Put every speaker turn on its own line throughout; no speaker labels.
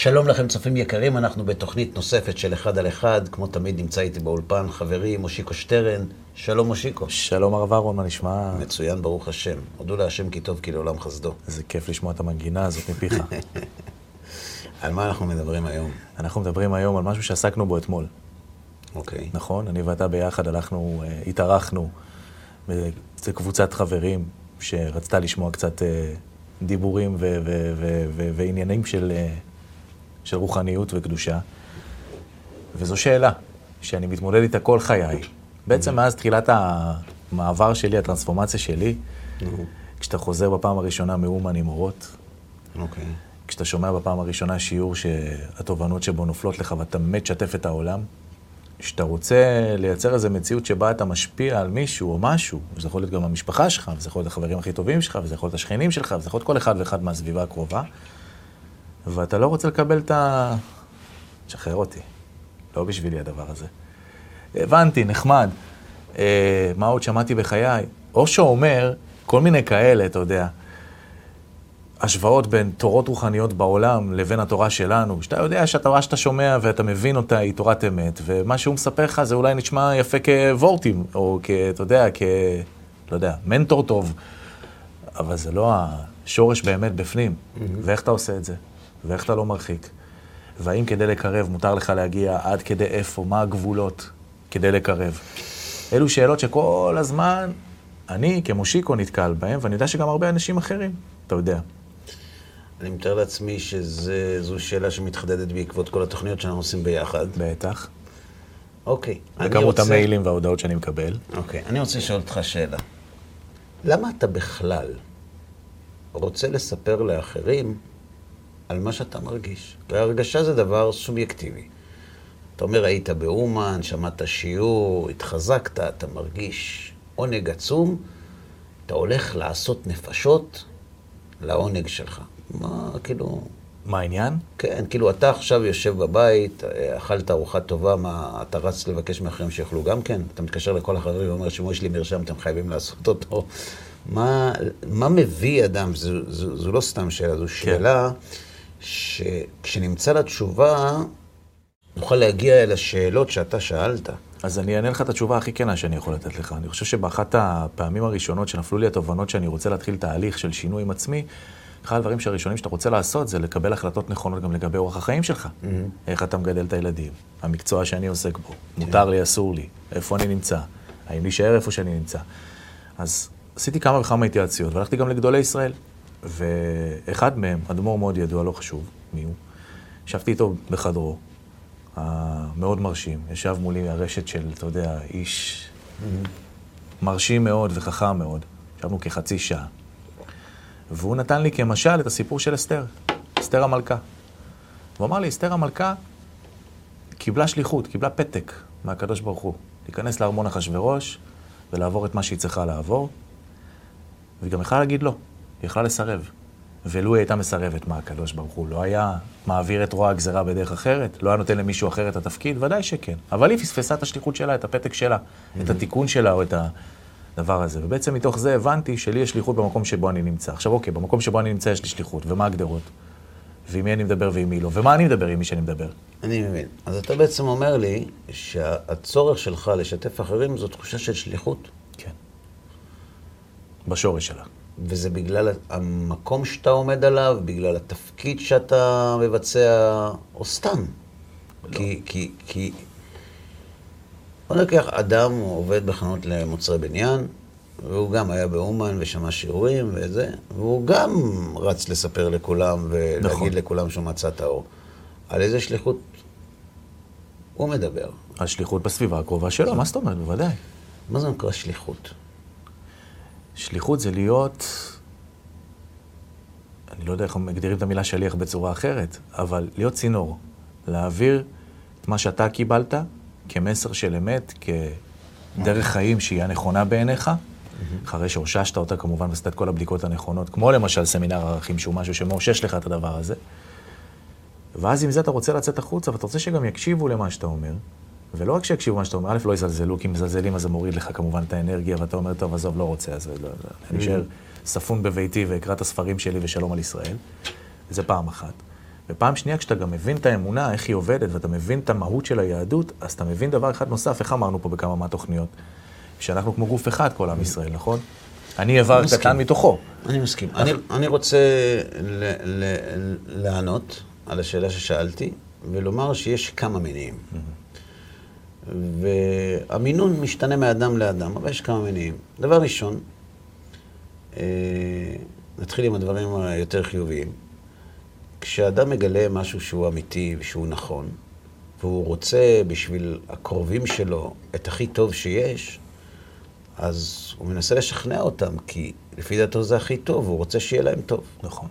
שלום לכם, צופים יקרים, אנחנו בתוכנית נוספת של אחד על אחד. כמו תמיד נמצא איתי באולפן חברי מושיקו שטרן. שלום מושיקו.
שלום הרב אהרון, מה נשמע?
מצוין, ברוך השם. הודו להשם כי טוב כי לעולם חסדו.
איזה כיף לשמוע את המנגינה הזאת מפיך.
על מה אנחנו מדברים היום?
אנחנו מדברים היום על משהו שעסקנו בו אתמול.
אוקיי.
נכון? אני ואתה ביחד הלכנו, אה, התארחנו באיזה קבוצת חברים שרצתה לשמוע קצת אה, דיבורים ועניינים של, אה, של רוחניות וקדושה. וזו שאלה שאני מתמודד איתה כל חיי. בעצם מאז תחילת המעבר שלי, הטרנספורמציה שלי, כשאתה חוזר בפעם הראשונה מאומן עם אורות,
אוקיי.
כשאתה שומע בפעם הראשונה שיעור שהתובנות שבו נופלות לך ואתה מת שתף את העולם, כשאתה רוצה לייצר איזו מציאות שבה אתה משפיע על מישהו או משהו, וזה יכול להיות גם המשפחה שלך, וזה יכול להיות החברים הכי טובים שלך, וזה יכול להיות השכנים שלך, וזה יכול להיות כל אחד ואחד מהסביבה הקרובה, ואתה לא רוצה לקבל את ה... תשחרר אותי. לא בשבילי הדבר הזה. הבנתי, נחמד. אה, מה עוד שמעתי בחיי? אושו אומר, כל מיני כאלה, אתה יודע, השוואות בין תורות רוחניות בעולם לבין התורה שלנו, שאתה יודע שהתורה שאתה שומע ואתה מבין אותה היא תורת אמת, ומה שהוא מספר לך זה אולי נשמע יפה כוורטים, או כ... אתה יודע, כ... לא יודע, מנטור טוב, אבל זה לא השורש באמת בפנים. Mm-hmm. ואיך אתה עושה את זה? ואיך אתה לא מרחיק? והאם כדי לקרב מותר לך להגיע עד כדי איפה, מה הגבולות כדי לקרב? אלו שאלות שכל הזמן אני כמושיקו נתקל בהן, ואני יודע שגם הרבה אנשים אחרים, אתה יודע.
אני מתאר לעצמי שזו שאלה שמתחדדת בעקבות כל התוכניות שאנחנו עושים ביחד.
בטח.
אוקיי.
וכמות
רוצה-
המיילים וההודעות שאני מקבל.
אוקיי, אני רוצה לשאול אותך שאלה. למה אתה בכלל רוצה לספר לאחרים על מה שאתה מרגיש? והרגשה זה דבר סובייקטיבי. אתה אומר, היית באומן, שמעת שיעור, התחזקת, אתה מרגיש עונג עצום, אתה הולך לעשות נפשות לעונג שלך. מה, כאילו...
מה העניין?
כן, כאילו, אתה עכשיו יושב בבית, אכלת ארוחה טובה, מה, אתה רץ לבקש מאחרים שיאכלו גם כן? אתה מתקשר לכל החברים ואומר, שמעו, יש לי מרשם, אתם חייבים לעשות אותו. מה, מה מביא אדם, זו, זו, זו לא סתם שאלה, זו שאלה שכשנמצא לה תשובה, נוכל להגיע אל השאלות שאתה שאלת.
אז אני אענה לך את התשובה הכי כנה שאני יכול לתת לך. אני חושב שבאחת הפעמים הראשונות שנפלו לי התובנות שאני רוצה להתחיל תהליך של שינוי עם עצמי, אחד הדברים שהראשונים שאתה רוצה לעשות זה לקבל החלטות נכונות גם לגבי אורח החיים שלך. איך אתה מגדל את הילדים, המקצוע שאני עוסק בו, מותר לי, אסור לי, איפה אני נמצא, האם להישאר איפה שאני נמצא. אז עשיתי כמה וכמה התייעצויות, והלכתי גם לגדולי ישראל. ואחד מהם, אדמו"ר מאוד ידוע, לא חשוב מי הוא, ישבתי איתו בחדרו, המאוד מרשים, ישב מולי הרשת של, אתה יודע, איש מרשים מאוד וחכם מאוד. ישבנו כחצי שעה. והוא נתן לי כמשל את הסיפור של אסתר, אסתר המלכה. הוא אמר לי, אסתר המלכה קיבלה שליחות, קיבלה פתק מהקדוש ברוך הוא, להיכנס לארמון אחשורוש ולעבור את מה שהיא צריכה לעבור, והיא גם יכלה להגיד לא, היא יכלה לסרב. ולו היא הייתה מסרבת, מה הקדוש ברוך הוא לא היה מעביר את רוע הגזרה בדרך אחרת? לא היה נותן למישהו אחר את התפקיד? ודאי שכן. אבל היא פספסה את השליחות שלה, את הפתק שלה, את התיקון שלה או את הדבר הזה. ובעצם מתוך זה הבנתי שלי יש שליחות במקום שבו אני נמצא. עכשיו אוקיי, במקום שבו אני נמצא יש לי שליחות, ומה הגדרות? ועם מי אני מדבר ועם מי לא? ומה אני מדבר עם מי שאני מדבר?
אני מבין. אז אתה בעצם אומר לי שהצורך שלך לשתף אחרים זו תחושה של שליחות,
כן. בשורש שלה.
וזה בגלל המקום שאתה עומד עליו, בגלל התפקיד שאתה מבצע, או סתם. לא. כי, כי, כי... בוא ניקח אדם, הוא עובד בחנות למוצרי בניין, והוא גם היה באומן ושמע שיעורים וזה, והוא גם רץ לספר לכולם ולהגיד
נכון.
לכולם שהוא מצא את האור. על איזה שליחות הוא מדבר?
השליחות בסביבה הקרובה שלו, מה זאת אומרת? בוודאי.
מה זה נקרא שליחות?
שליחות זה להיות, אני לא יודע איך מגדירים את המילה שליח בצורה אחרת, אבל להיות צינור, להעביר את מה שאתה קיבלת כמסר של אמת, כדרך חיים שהיא הנכונה בעיניך, אחרי שאוששת אותה כמובן ועשית את כל הבדיקות הנכונות, כמו למשל סמינר ערכים שהוא משהו שמאושש לך את הדבר הזה. ואז עם זה אתה רוצה לצאת החוצה, ואתה רוצה שגם יקשיבו למה שאתה אומר, ולא רק שיקשיבו למה שאתה אומר, א', לא יזלזלו, כי אם מזלזלים אז זה מוריד לך כמובן את האנרגיה, ואתה אומר, טוב, עזוב, לא רוצה, אז לא, לא, אני אשאר ספון בביתי ואקרא את הספרים שלי ושלום על ישראל. זה פעם אחת. ופעם שנייה, כשאתה גם מבין את האמונה, איך היא עובדת, ואתה מבין את המהות של היהדות, אז אתה מבין דבר אחד נוסף, איך אמרנו פה בכמה מהתוכניות? שאנחנו כמו גוף אחד, כל עם ישראל, נכון? אני איבר קטן מתוכו.
אני מסכים. אני, אני רוצה ל, ל, לענות על השאלה ששאלתי, ולומר שיש כמה מניעים. והמינון משתנה מאדם לאדם, אבל יש כמה מניעים. דבר ראשון, אה, נתחיל עם הדברים היותר חיוביים. כשאדם מגלה משהו שהוא אמיתי ושהוא נכון, והוא רוצה בשביל הקרובים שלו את הכי טוב שיש, אז הוא מנסה לשכנע אותם, כי לפי דעתו זה הכי טוב, הוא רוצה שיהיה להם טוב.
נכון.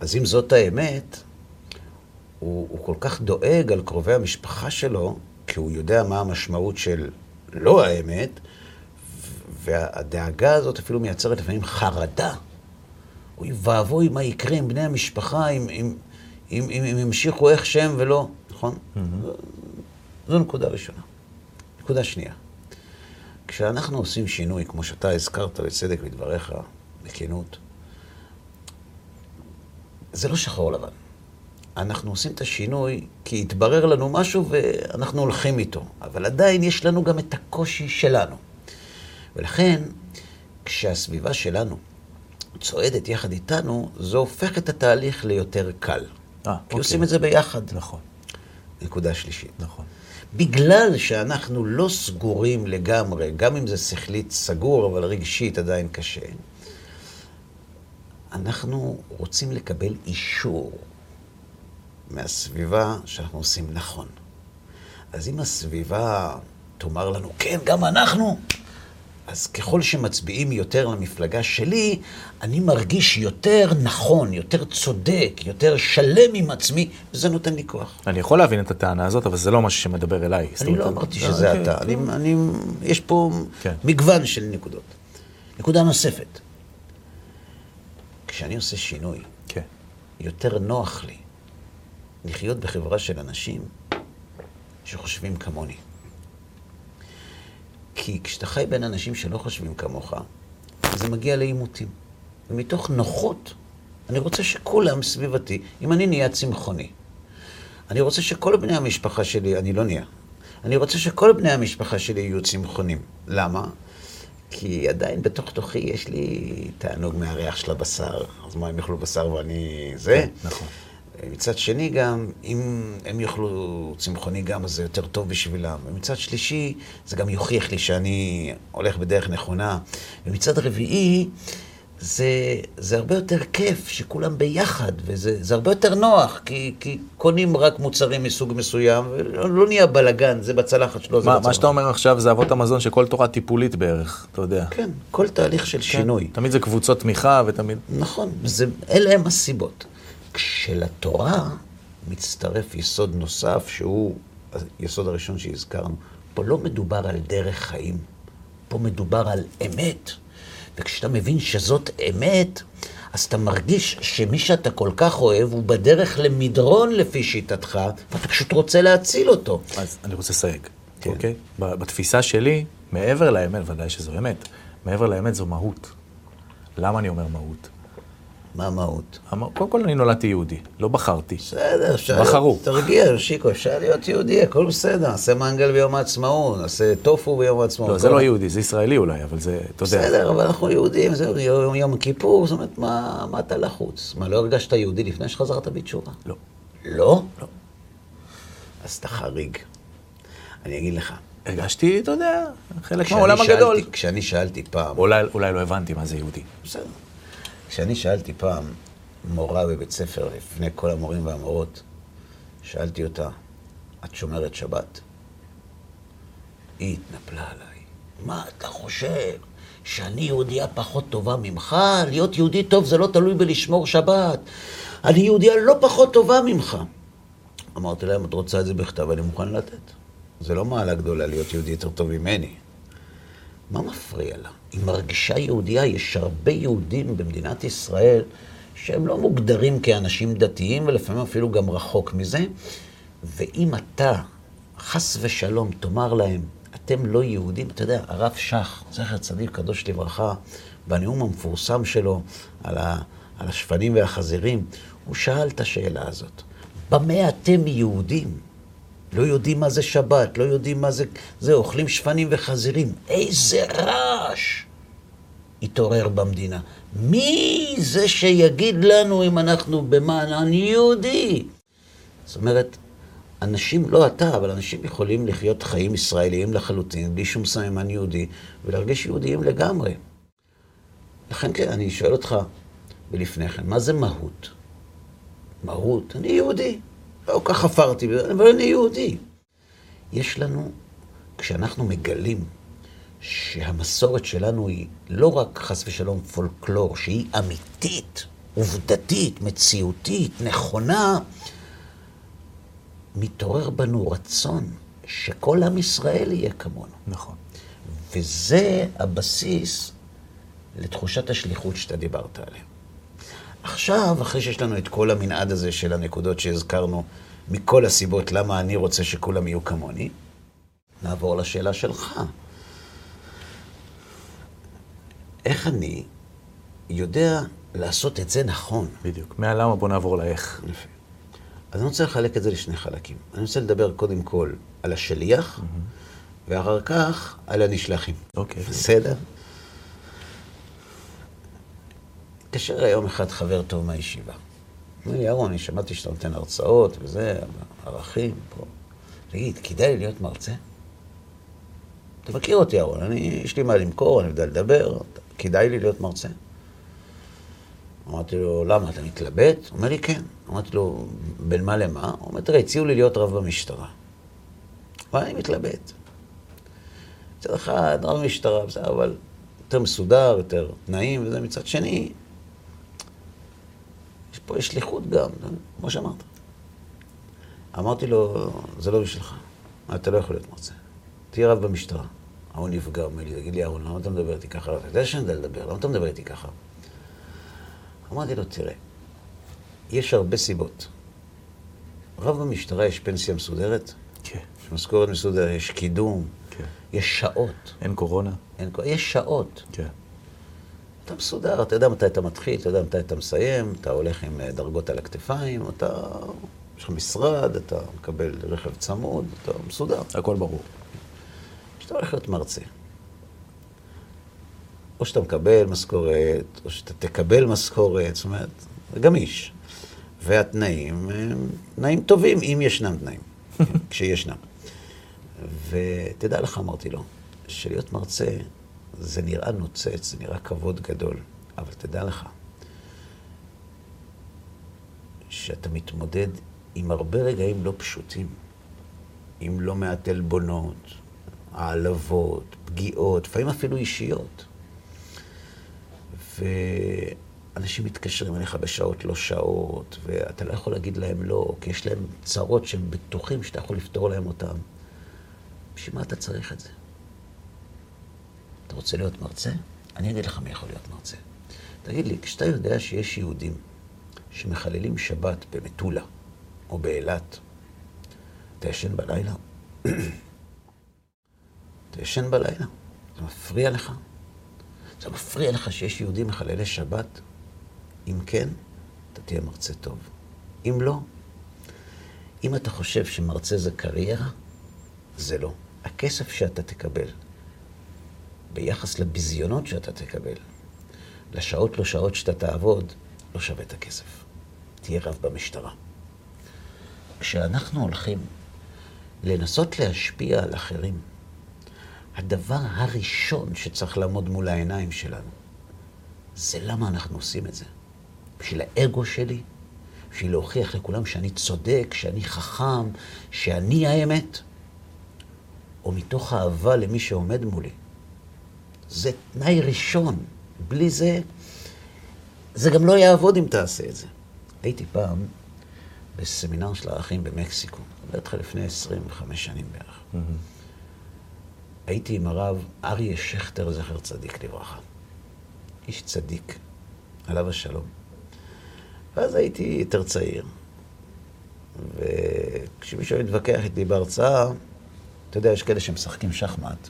אז אם זאת האמת, הוא, הוא כל כך דואג על קרובי המשפחה שלו, כי הוא יודע מה המשמעות של לא האמת, והדאגה הזאת אפילו מייצרת לפעמים חרדה. אוי ואבוי מה יקרה עם בני המשפחה, אם, אם, אם, אם, אם ימשיכו איך שהם ולא, נכון? Mm-hmm. זו, זו נקודה ראשונה. נקודה שנייה. כשאנחנו עושים שינוי, כמו שאתה הזכרת בצדק בדבריך, בכנות, זה לא שחור לבן. אנחנו עושים את השינוי כי התברר לנו משהו ואנחנו הולכים איתו, אבל עדיין יש לנו גם את הקושי שלנו. ולכן, כשהסביבה שלנו צועדת יחד איתנו, זה הופך את התהליך ליותר קל. אה, כי אוקיי. עושים את זה ביחד.
נכון.
נקודה שלישית.
נכון.
בגלל שאנחנו לא סגורים לגמרי, גם אם זה שכלית סגור, אבל רגשית עדיין קשה, אנחנו רוצים לקבל אישור מהסביבה שאנחנו עושים נכון. אז אם הסביבה תאמר לנו, כן, גם אנחנו, אז ככל שמצביעים יותר למפלגה שלי, אני מרגיש יותר נכון, יותר צודק, יותר שלם עם עצמי, וזה נותן לי כוח.
אני יכול להבין את הטענה הזאת, אבל זה לא משהו שמדבר אליי.
אני לא אמרתי שזה אוקיי, אתה. אוקיי. יש פה כן. מגוון של נקודות. נקודה נוספת, כשאני עושה שינוי,
כן.
יותר נוח לי לחיות בחברה של אנשים שחושבים כמוני. כי כשאתה חי בין אנשים שלא חושבים כמוך, זה מגיע לעימותים. ומתוך נוחות, אני רוצה שכולם סביבתי, אם אני נהיה צמחוני, אני רוצה שכל בני המשפחה שלי, אני לא נהיה, אני רוצה שכל בני המשפחה שלי יהיו צמחונים. למה? כי עדיין בתוך תוכי יש לי תענוג מהריח של הבשר. אז מה, הם יאכלו בשר ואני זה?
כן, נכון.
מצד שני גם, אם הם יאכלו צמחוני גם, אז זה יותר טוב בשבילם. ומצד שלישי, זה גם יוכיח לי שאני הולך בדרך נכונה. ומצד רביעי, זה, זה הרבה יותר כיף שכולם ביחד, וזה הרבה יותר נוח, כי, כי קונים רק מוצרים מסוג מסוים, ולא לא נהיה בלאגן, זה בצלחת שלו,
זה בצלחת. מה שאתה אומר עכשיו זה אבות המזון שכל תורה טיפולית בערך, אתה יודע.
כן, כל תהליך של כן. שינוי.
תמיד זה קבוצות תמיכה ותמיד...
נכון, זה, אלה הם הסיבות. כשלתורה מצטרף יסוד נוסף, שהוא היסוד הראשון שהזכרנו. פה לא מדובר על דרך חיים, פה מדובר על אמת. וכשאתה מבין שזאת אמת, אז אתה מרגיש שמי שאתה כל כך אוהב הוא בדרך למדרון לפי שיטתך, ואתה פשוט רוצה להציל אותו.
אז אני רוצה לסייג, כן. אוקיי? בתפיסה שלי, מעבר לאמת, ודאי שזו אמת, מעבר לאמת זו מהות. למה אני אומר מהות?
מה המהות?
קודם כל אני נולדתי יהודי, לא בחרתי.
בסדר, אפשר... בחרו. תרגיע, שיקו, אפשר להיות יהודי, הכל בסדר. נעשה מנגל ביום העצמאות, נעשה טופו ביום העצמאות.
לא, זה לא יהודי, זה ישראלי אולי, אבל זה, אתה יודע.
בסדר, אבל אנחנו יהודים, זה יום, יום כיפור, זאת אומרת, מה, מה אתה לחוץ? מה, לא הרגשת יהודי לפני שחזרת בתשובה?
לא.
לא?
לא.
אז אתה חריג. אני אגיד לך.
הרגשתי, אתה יודע, חלק מהעולם הגדול.
כשאני שאלתי פעם...
אולי, אולי לא הבנתי מה זה יהודי.
בסדר. כשאני שאלתי פעם מורה בבית ספר, לפני כל המורים והמורות, שאלתי אותה, את שומרת שבת? היא התנפלה עליי. מה אתה חושב? שאני יהודייה פחות טובה ממך? להיות יהודי טוב זה לא תלוי בלשמור שבת. אני יהודייה לא פחות טובה ממך. אמרתי להם, את רוצה את זה בכתב, אני מוכן לתת. זה לא מעלה גדולה להיות יהודי יותר טוב ממני. מה מפריע לה? היא מרגישה יהודייה, יש הרבה יהודים במדינת ישראל שהם לא מוגדרים כאנשים דתיים, ולפעמים אפילו גם רחוק מזה. ואם אתה, חס ושלום, תאמר להם, אתם לא יהודים, אתה יודע, הרב שך, זכר צדיק קדוש לברכה, בנאום המפורסם שלו על, ה, על השפנים והחזירים, הוא שאל את השאלה הזאת. במה אתם יהודים? לא יודעים מה זה שבת, לא יודעים מה זה... זה, אוכלים שפנים וחזירים. איזה רעש התעורר במדינה. מי זה שיגיד לנו אם אנחנו במענן יהודי? זאת אומרת, אנשים, לא אתה, אבל אנשים יכולים לחיות חיים ישראליים לחלוטין, בלי שום סממן יהודי, ולהרגיש יהודיים לגמרי. לכן כן, אני שואל אותך, ולפני כן, מה זה מהות? מהות, אני יהודי. לא כך חפרתי, אבל אני יהודי. יש לנו, כשאנחנו מגלים שהמסורת שלנו היא לא רק חס ושלום פולקלור, שהיא אמיתית, עובדתית, מציאותית, נכונה, מתעורר בנו רצון שכל עם ישראל יהיה כמונו.
נכון.
וזה הבסיס לתחושת השליחות שאתה דיברת עליה. עכשיו, אחרי שיש לנו את כל המנעד הזה של הנקודות שהזכרנו, מכל הסיבות למה אני רוצה שכולם יהיו כמוני, נעבור לשאלה שלך. איך אני יודע לעשות את זה נכון?
בדיוק. מהלמה בוא נעבור לאיך.
יפה. אז אני רוצה לחלק את זה לשני חלקים. אני רוצה לדבר קודם כל על השליח, mm-hmm. ואחר כך על הנשלחים.
אוקיי.
בסדר? התקשר היום אחד חבר טוב מהישיבה. אומר לי, אהרון, אני שמעתי שאתה נותן הרצאות וזה, ערכים פה. תגיד, כדאי לי להיות מרצה? אתה מכיר אותי, אהרון, אני, יש לי מה למכור, אני יודע לדבר, כדאי לי להיות מרצה? אמרתי לו, למה, אתה מתלבט? הוא אומר לי, כן. אמרתי לו, בין מה למה? הוא אומר, תראה, הציעו לי להיות רב במשטרה. ואני מתלבט. מצד אחד, רב במשטרה, בסדר, אבל יותר מסודר, יותר תנאים וזה. מצד שני, יש פה יש שליחות גם, כמו שאמרת. אמרתי לו, זה לא בשבילך, אתה לא יכול להיות מרצה. תהיה רב במשטרה. ההוא נפגע, אומר לי, תגיד לי, אהרון, למה אתה מדבר איתי ככה? אתה יודע שאני יודע לדבר, למה אתה מדבר איתי ככה? אמרתי לו, תראה, יש הרבה סיבות. רב במשטרה יש פנסיה מסודרת,
כן.
יש משכורת מסודרת, יש קידום,
כן.
יש שעות.
אין קורונה.
אין, יש שעות.
כן.
אתה מסודר, אתה יודע מתי אתה מתחיל, אתה יודע מתי אתה מסיים, אתה הולך עם אה, דרגות על הכתפיים, אתה... יש לך משרד, אתה מקבל רכב צמוד, אתה מסודר.
הכל ברור.
כשאתה הולך להיות מרצה, או שאתה מקבל משכורת, או שאתה תקבל משכורת, זאת אומרת, זה גמיש. והתנאים הם תנאים טובים, אם ישנם תנאים, כשישנם. ותדע לך, אמרתי לו, שלהיות מרצה זה נראה נוצץ, זה נראה כבוד גדול, אבל תדע לך, שאתה מתמודד עם הרבה רגעים לא פשוטים, עם לא מעט עלבונות, העלבות, פגיעות, לפעמים אפילו אישיות. ואנשים מתקשרים אליך בשעות לא שעות, ואתה לא יכול להגיד להם לא, כי יש להם צרות שהם בטוחים שאתה יכול לפתור להם אותם. בשביל מה אתה צריך את זה? אתה רוצה להיות מרצה? אני אגיד לך מי יכול להיות מרצה. תגיד לי, כשאתה יודע שיש יהודים שמחללים שבת במטולה או באילת, אתה ישן בלילה? אתה ישן בלילה? זה מפריע לך? זה מפריע לך שיש יהודים מחללי שבת? אם כן, אתה תהיה מרצה טוב. אם לא, אם אתה חושב שמרצה זה קריירה, זה לא. הכסף שאתה תקבל ביחס לביזיונות שאתה תקבל, לשעות לא שעות שאתה תעבוד, לא שווה את הכסף. תהיה רב במשטרה. כשאנחנו הולכים לנסות להשפיע על אחרים, הדבר הראשון שצריך לעמוד מול העיניים שלנו, זה למה אנחנו עושים את זה. בשביל האגו שלי, בשביל להוכיח לכולם שאני צודק, שאני חכם, שאני האמת, או מתוך אהבה למי שעומד מולי. זה תנאי ראשון. בלי זה, זה גם לא יעבוד אם תעשה את זה. הייתי פעם בסמינר של הערכים במקסיקו, אני מדבר איתך לפני 25 שנים בערך. הייתי עם הרב אריה שכטר, זכר צדיק לברכה. איש צדיק, עליו השלום. ואז הייתי יותר צעיר. וכשמישהו מתווכח איתי בהרצאה, אתה יודע, יש כאלה שמשחקים שחמט.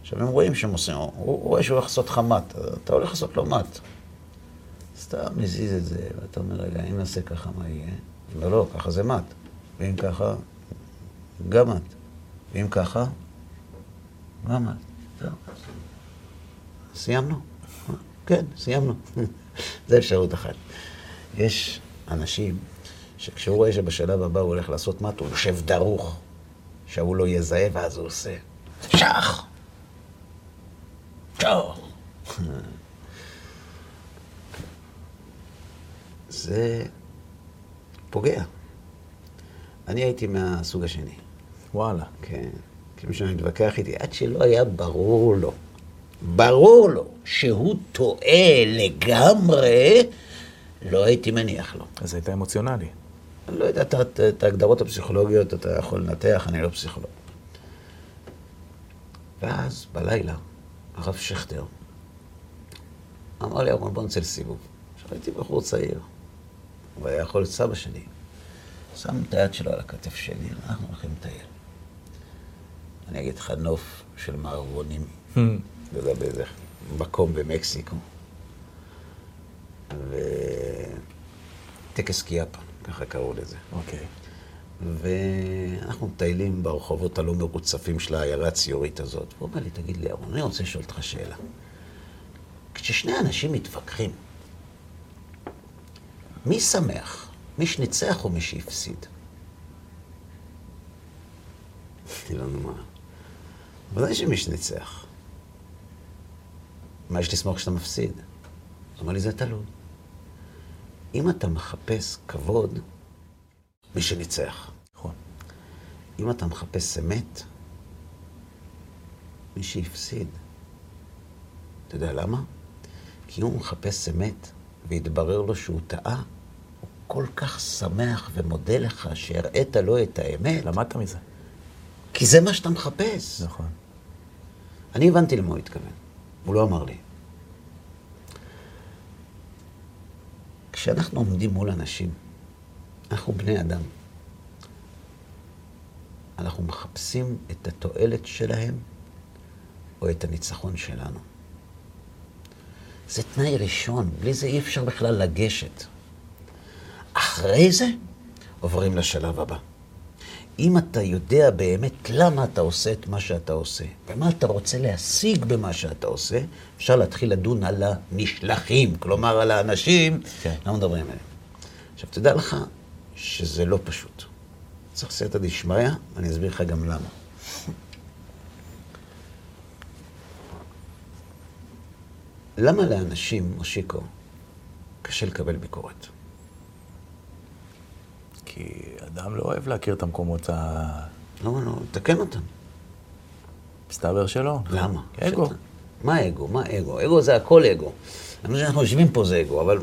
עכשיו, הם רואים שהם עושים, הוא רואה שהוא הולך לעשות לך מט, אתה הולך לעשות לו מט. סתם מזיז את זה, ואתה אומר, רגע, אם נעשה ככה, מה יהיה? אומר, לא, ככה זה מת. ואם ככה, גם מת. ואם ככה, גם מת. סיימנו. כן, סיימנו. זו אפשרות אחת. יש אנשים שכשהוא רואה שבשלב הבא הוא הולך לעשות מת, הוא יושב דרוך, שההוא לא יזהה, ואז הוא עושה שח! שח! זה פוגע. אני הייתי מהסוג השני.
וואלה.
כן. כאילו שאני מתווכח איתי, עד שלא היה ברור לו, ברור לו שהוא טועה לגמרי, לא הייתי מניח לו.
אז היית אמוציונלי.
אני לא יודע את ההגדרות הפסיכולוגיות, אתה יכול לנתח, אני לא פסיכולוג. ואז בלילה, הרב שכטר אמר לי, אהרון, בוא נצא לסיבוב. עכשיו הייתי בחור צעיר, הוא היה יכול להיות סבא שלי. שם את היד שלו על הכתף שלי, אנחנו הולכים לטייל. אני אגיד לך, נוף של מערבונים, hmm. לא יודע באיזה מקום במקסיקו. וטקס קיאפה, ככה קראו לזה.
אוקיי. Okay.
ואנחנו מטיילים ברחובות הלא מרוצפים של העיירה הציורית הזאת. והוא אומר לי, תגיד לי, אהרון, אני רוצה לשאול אותך שאלה. כששני אנשים מתווכחים, מי שמח? מי שניצח או מי שהפסיד? אמרתי לו, נו מה? ודאי שמי שניצח. מה יש לסמוך כשאתה מפסיד? אמר לי, זה תלוי. אם אתה מחפש כבוד, מי שניצח.
נכון.
אם אתה מחפש אמת, מי שהפסיד. אתה יודע למה? כי אם הוא מחפש אמת, והתברר לו שהוא טעה, הוא כל כך שמח ומודה לך שהראית לו את האמת.
למדת מזה.
כי זה מה שאתה מחפש.
נכון.
אני הבנתי למה הוא התכוון, הוא לא אמר לי. כשאנחנו עומדים מול אנשים, אנחנו בני אדם. אנחנו מחפשים את התועלת שלהם או את הניצחון שלנו. זה תנאי ראשון, בלי זה אי אפשר בכלל לגשת. אחרי זה עוברים לשלב הבא. אם אתה יודע באמת למה אתה עושה את מה שאתה עושה, ומה אתה רוצה להשיג במה שאתה עושה, אפשר להתחיל לדון על הנשלחים, כלומר על האנשים, כן. למה מדברים עליהם. עכשיו, תדע לך שזה לא פשוט. צריך סייעתא דשמיא, ואני אסביר לך גם למה. למה לאנשים, מושיקו, קשה לקבל ביקורת?
כי אדם לא אוהב להכיר את המקומות ה...
לא, לא, תקן אותם.
מסתבר שלא.
למה?
אגו.
מה אגו? מה אגו? אגו זה הכל אגו. למה שאנחנו יושבים פה זה אגו, אבל...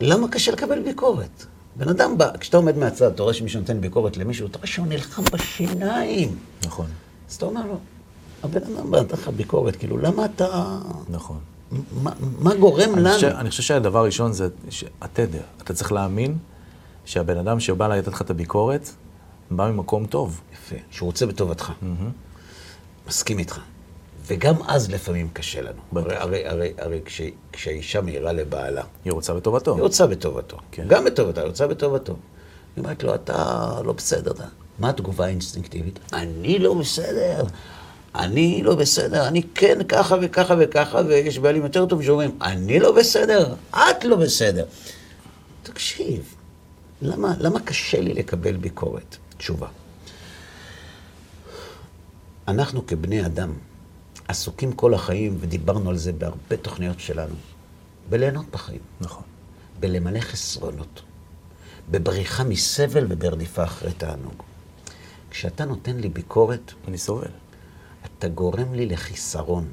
למה קשה לקבל ביקורת? בן אדם בא, כשאתה עומד מהצד, אתה רואה שמישהו נותן ביקורת למישהו, אתה רואה שהוא נלחם בשיניים.
נכון.
אז אתה אומר לו, הבן אדם בא נתן לך ביקורת, כאילו, למה אתה...
נכון.
מה, מה גורם
אני
לנו?
חושב, אני חושב שהדבר הראשון זה התדר. אתה צריך להאמין שהבן אדם שבא לתת לך את הביקורת, בא ממקום טוב.
יפה, שהוא רוצה בטובתך. Mm-hmm. מסכים איתך. וגם אז לפעמים קשה לנו. הרי, הרי, הרי, הרי כש, כשהאישה מעירה לבעלה...
היא רוצה בטובתו.
היא רוצה בטובתו. כן. גם בטובתה, היא רוצה בטובתו. היא אומרת לו, אתה לא בסדר. אתה... מה התגובה האינסטינקטיבית? אני לא בסדר. אני לא בסדר, אני כן ככה וככה וככה, ויש בעלים יותר טובים שאומרים, אני לא בסדר, את לא בסדר. תקשיב, למה, למה קשה לי לקבל ביקורת? תשובה. אנחנו כבני אדם עסוקים כל החיים, ודיברנו על זה בהרבה תוכניות שלנו, בליהנות בחיים.
נכון.
בלמלא חסרונות, בבריחה מסבל וברדיפה אחרי תענוג. כשאתה נותן לי ביקורת...
אני סובל.
אתה גורם לי לחיסרון,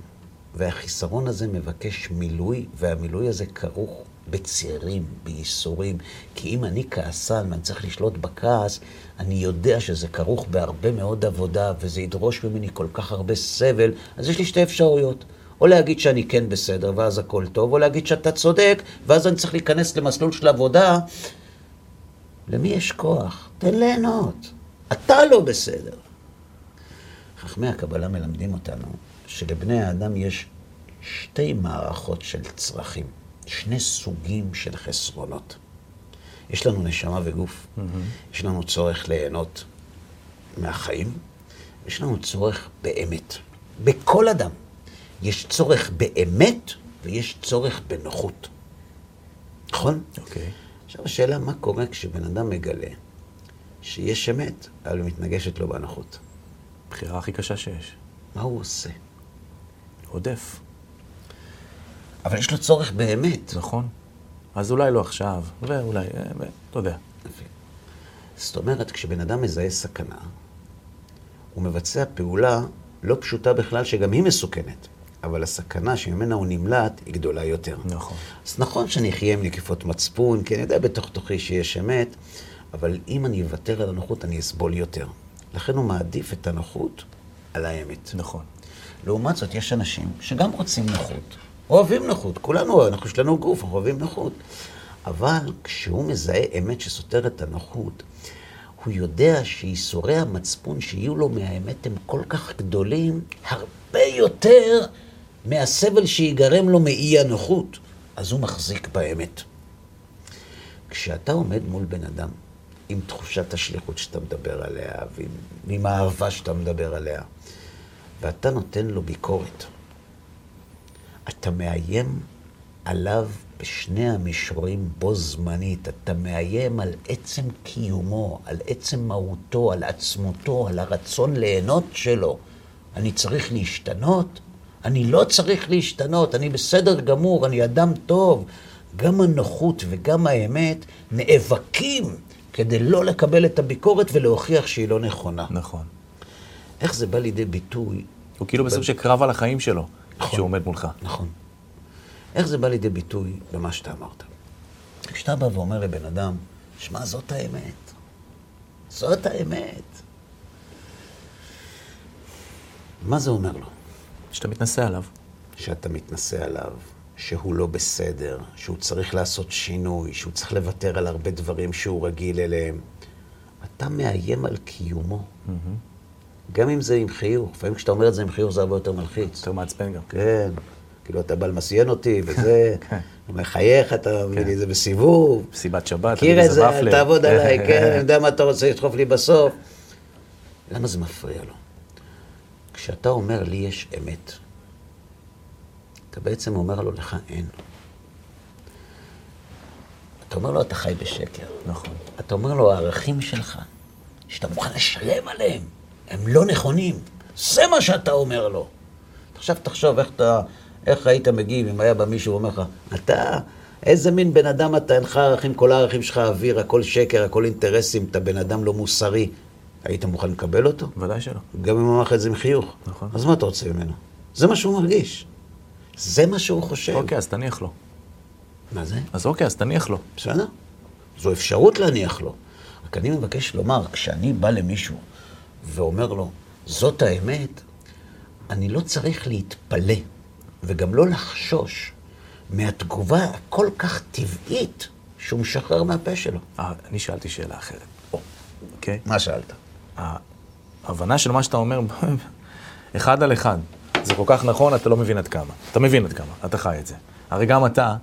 והחיסרון הזה מבקש מילוי, והמילוי הזה כרוך בצערים, בייסורים. כי אם אני כעסן ואני צריך לשלוט בכעס, אני יודע שזה כרוך בהרבה מאוד עבודה, וזה ידרוש ממני כל כך הרבה סבל, אז יש לי שתי אפשרויות. או להגיד שאני כן בסדר, ואז הכל טוב, או להגיד שאתה צודק, ואז אני צריך להיכנס למסלול של עבודה. למי יש כוח? תן ליהנות. אתה לא בסדר. חכמי הקבלה מלמדים אותנו שלבני האדם יש שתי מערכות של צרכים. שני סוגים של חסרונות. יש לנו נשמה וגוף, mm-hmm. יש לנו צורך ליהנות מהחיים, יש לנו צורך באמת. בכל אדם יש צורך באמת ויש צורך בנוחות. נכון?
אוקיי. Okay.
עכשיו השאלה, מה קורה כשבן אדם מגלה שיש אמת, אבל מתנגשת לו בנוחות?
בחירה הכי קשה שיש.
מה הוא עושה?
עודף.
אבל יש לו צורך באמת.
נכון. אז אולי לא עכשיו, ואולי, אה, אתה יודע.
זאת אומרת, כשבן אדם מזהה סכנה, הוא מבצע פעולה לא פשוטה בכלל, שגם היא מסוכנת. אבל הסכנה שממנה הוא נמלט היא גדולה יותר.
נכון.
אז נכון שאני אחיה עם נקיפות מצפון, כי אני יודע בתוך תוכי שיש אמת, אבל אם אני אוותר על הנוחות, אני אסבול יותר. לכן הוא מעדיף את הנוחות על האמת.
נכון.
לעומת זאת, יש אנשים שגם רוצים נוחות, אוהבים נוחות, כולנו, אנחנו, יש לנו גוף, אנחנו אוהבים נוחות. אבל כשהוא מזהה אמת שסותרת את הנוחות, הוא יודע שייסורי המצפון שיהיו לו מהאמת הם כל כך גדולים, הרבה יותר מהסבל שיגרם לו מאי הנוחות. אז הוא מחזיק באמת. כשאתה עומד מול בן אדם עם תחושת השליחות שאתה מדבר עליה, ועם, האהבה שאתה מדבר עליה, ואתה נותן לו ביקורת, אתה מאיים עליו בשני המישורים בו זמנית. אתה מאיים על עצם קיומו, על עצם מהותו, על עצמותו, על הרצון ליהנות שלו. אני צריך להשתנות? אני לא צריך להשתנות, אני בסדר גמור, אני אדם טוב. גם הנוחות וגם האמת נאבקים כדי לא לקבל את הביקורת ולהוכיח שהיא לא נכונה.
נכון.
איך זה בא לידי ביטוי?
הוא כאילו בסוג של קרב על החיים שלו, נכון, כשהוא עומד מולך.
נכון. איך זה בא לידי ביטוי במה שאתה אמרת? כשאתה בא ואומר לבן אדם, שמע, זאת האמת. זאת האמת. מה זה אומר לו?
שאתה מתנשא עליו.
שאתה מתנשא עליו, שהוא לא בסדר, שהוא צריך לעשות שינוי, שהוא צריך לוותר על הרבה דברים שהוא רגיל אליהם. אתה מאיים על קיומו. Mm-hmm. גם אם זה עם חיוך. לפעמים כשאתה אומר את זה עם חיוך זה הרבה יותר מלחיץ.
יותר מעצבן גם.
כן. כאילו, אתה בא למסיין אותי, וזה, כן. מחייך, אתה מביא לי את זה בסיבוב.
מסיבת שבת,
מכיר את זה, תעבוד עליי, כן, אני יודע מה אתה רוצה לדחוף לי בסוף. למה זה מפריע לו? כשאתה אומר, לי יש אמת, אתה בעצם אומר לו, לך אין. אתה אומר לו, אתה חי בשקר.
נכון.
אתה אומר לו, הערכים שלך, שאתה מוכן לשלם עליהם, הם לא נכונים. זה מה שאתה אומר לו. עכשיו תחשוב איך אתה איך היית מגיב אם היה בא מישהו ואומר לך, אתה, איזה מין בן אדם אתה, אינך ערכים, כל הערכים שלך אוויר, הכל שקר, הכל אינטרסים, אתה בן אדם לא מוסרי. היית מוכן לקבל אותו?
ודאי שלא.
גם אם הוא אמר לך את זה עם חיוך.
נכון.
אז מה אתה רוצה ממנו? זה מה שהוא מרגיש. זה מה שהוא חושב.
אוקיי, אז תניח לו.
מה זה?
אז אוקיי, אז תניח לו.
בסדר. זו אפשרות להניח לו. רק אני מבקש לומר, כשאני בא למישהו ואומר לו, זאת האמת, אני לא צריך להתפלא. וגם לא לחשוש מהתגובה הכל כך טבעית שהוא משחרר מהפה שלו.
אה, אני שאלתי שאלה אחרת. אוקיי?
מה שאלת?
ההבנה של מה שאתה אומר, אחד על אחד. זה כל כך נכון, אתה לא מבין עד כמה. אתה מבין עד כמה, אתה חי את זה. הרי גם אתה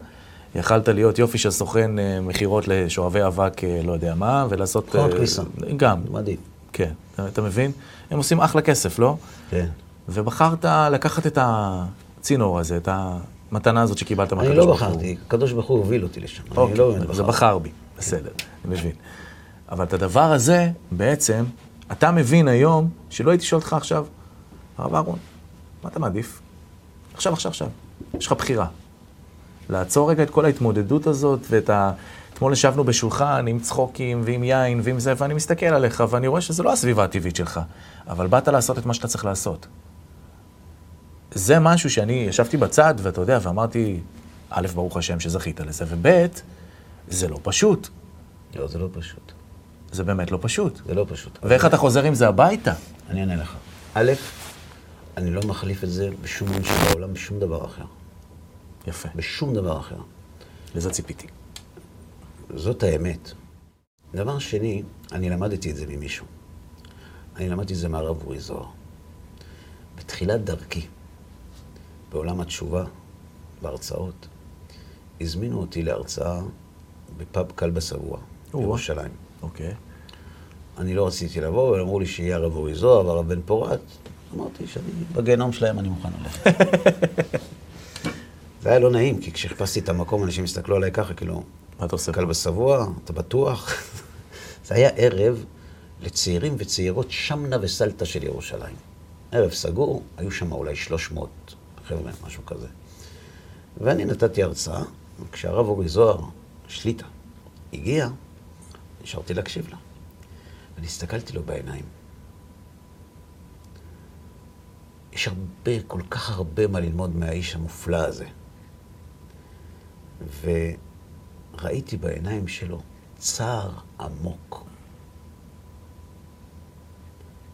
יכלת להיות יופי של סוכן אה, מכירות לשואבי אבק, אה, לא יודע מה, ולעשות...
כל כניסה.
גם.
מדהים.
כן, אתה מבין? הם עושים אחלה כסף, לא?
כן.
ובחרת לקחת את. הצינור הזה, את המתנה הזאת שקיבלת
מהקדוש ברוך הוא. אני לא בחרתי, הקדוש ברוך הוא הוביל אותי לשם.
אוקיי, לא זה בחר בי, בסדר, אני מבין. אבל את הדבר הזה, בעצם, אתה מבין היום, שלא הייתי שואל אותך עכשיו, הרב אהרון, מה אתה מעדיף? עכשיו, עכשיו, עכשיו. יש לך בחירה. לעצור רגע את כל ההתמודדות הזאת ואת ה... אתמול ישבנו בשולחן עם צחוקים ועם יין ועם זה, ואני מסתכל עליך ואני רואה שזו לא הסביבה הטבעית שלך, אבל באת לעשות את מה שאתה צריך לעשות. זה משהו שאני ישבתי בצד, ואתה יודע, ואמרתי, א', ברוך השם שזכית לזה, וב', זה לא פשוט.
לא, זה לא פשוט.
זה באמת לא פשוט.
זה לא פשוט.
ואיך אתה חוזר עם זה הביתה?
אני אענה לך. א', אני לא מחליף את זה בשום מין שבעולם, בשום דבר אחר.
יפה.
בשום דבר אחר.
לזה ציפיתי.
זאת האמת. דבר שני, אני למדתי את זה ממישהו. אני למדתי את זה מהרב אורי זוהר. בתחילת דרכי, בעולם התשובה, בהרצאות, הזמינו אותי להרצאה בפאב כלבא שבוע, בירושלים.
אוקיי.
אני לא רציתי לבוא, אבל אמרו לי שיהיה הרב אורי זוהר והרב בן פורת. אמרתי שאני בגיהנום שלהם אני מוכן ללכת. זה היה לא נעים, כי כשחיפשתי את המקום, אנשים הסתכלו עליי ככה, כאילו,
מה אתה עושה?
קל בשבוע, אתה בטוח? זה היה ערב לצעירים וצעירות שמנה וסלטה של ירושלים. ערב סגור, היו שם אולי 300 חבר'ה, משהו כזה. ואני נתתי הרצאה, כשהרב אורי זוהר, שליטה, הגיע, נשארתי להקשיב לה. ואני הסתכלתי לו בעיניים. יש הרבה, כל כך הרבה מה ללמוד מהאיש המופלא הזה. וראיתי בעיניים שלו צער עמוק.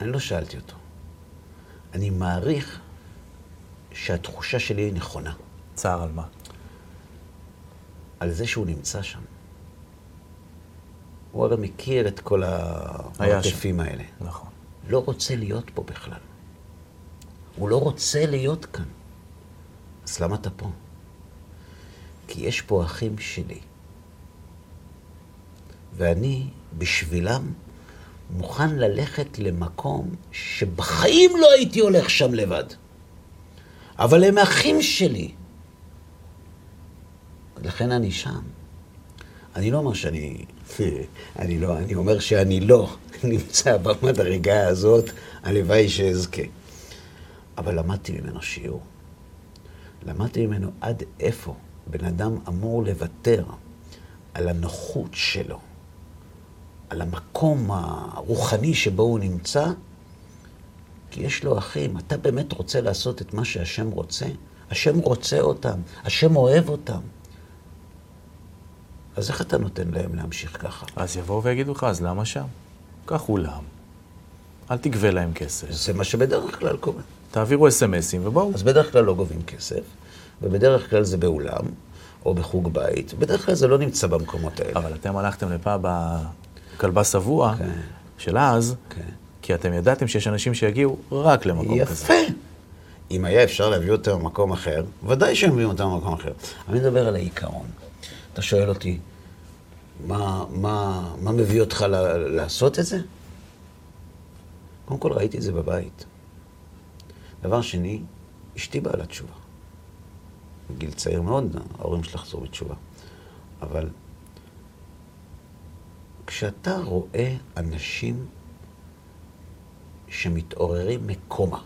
אני לא שאלתי אותו. אני מעריך שהתחושה שלי היא נכונה.
צער על מה?
על זה שהוא נמצא שם. הוא הרי מכיר את כל המרתפים האלה.
נכון.
לא רוצה להיות פה בכלל. הוא לא רוצה להיות כאן. אז למה אתה פה? כי יש פה אחים שלי. ואני, בשבילם, מוכן ללכת למקום שבחיים לא הייתי הולך שם לבד. אבל הם אחים שלי. לכן אני שם. אני לא אומר שאני... אני לא, אני אומר שאני לא נמצא במדרגה הזאת, הלוואי שאזכה. אבל למדתי ממנו שיעור. למדתי ממנו עד איפה בן אדם אמור לוותר על הנוחות שלו, על המקום הרוחני שבו הוא נמצא, כי יש לו אחים. אתה באמת רוצה לעשות את מה שהשם רוצה? השם רוצה אותם, השם אוהב אותם. אז איך אתה נותן להם להמשיך ככה?
אז יבואו ויגידו לך, אז למה שם? קח אולם, אל תגבה להם כסף.
זה מה שבדרך כלל קורה.
תעבירו אס.אם.אסים ובואו.
אז בדרך כלל לא גובים כסף, ובדרך כלל זה באולם, או בחוג בית, בדרך כלל זה לא נמצא במקומות האלה.
אבל אתם הלכתם לפאב הכלבה שבוע
כן.
של אז,
כן.
כי אתם ידעתם שיש אנשים שיגיעו רק למקום כזה.
יפה. אם היה אפשר להביא אותם במקום אחר, ודאי שהם מביאים אותם במקום אחר. אני מדבר על העיקרון. אתה שואל אותי, מה, מה, מה מביא אותך ל- לעשות את זה? קודם כל ראיתי את זה בבית. דבר שני, אשתי בעלת תשובה. בגיל צעיר מאוד, ההורים שלה חזרו בתשובה. אבל כשאתה רואה אנשים שמתעוררים מקומה,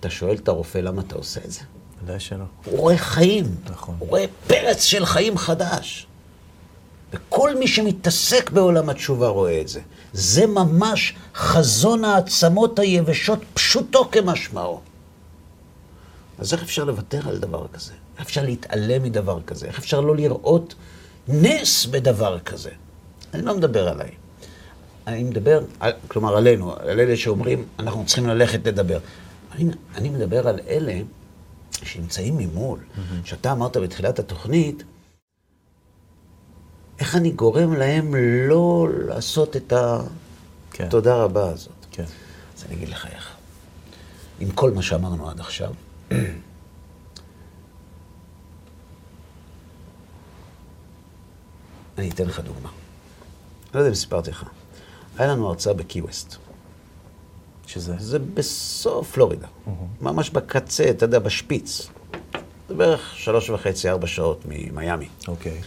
אתה שואל את הרופא למה אתה עושה את זה?
ודאי שלא.
הוא רואה חיים.
נכון.
הוא רואה פרץ של חיים חדש. וכל מי שמתעסק בעולם התשובה רואה את זה. זה ממש חזון העצמות היבשות, פשוטו כמשמעו. אז איך אפשר לוותר על דבר כזה? איך אפשר להתעלם מדבר כזה? איך אפשר לא לראות נס בדבר כזה? אני לא מדבר עליי. אני מדבר, על, כלומר עלינו, על אלה שאומרים, אנחנו צריכים ללכת לדבר. אני, אני מדבר על אלה שנמצאים ממול, שאתה אמרת בתחילת התוכנית, איך אני גורם להם לא לעשות את
כן.
התודה רבה הזאת.
כן.
אז אני אגיד לך איך. עם כל מה שאמרנו עד עכשיו, אני אתן לך דוגמה. לא יודע אם סיפרתי לך. היה לנו הרצאה בקי-ווסט.
שזה?
זה בסוף פלורידה. ממש בקצה, אתה יודע, בשפיץ. זה בערך שלוש וחצי, ארבע שעות ממיאמי.
אוקיי.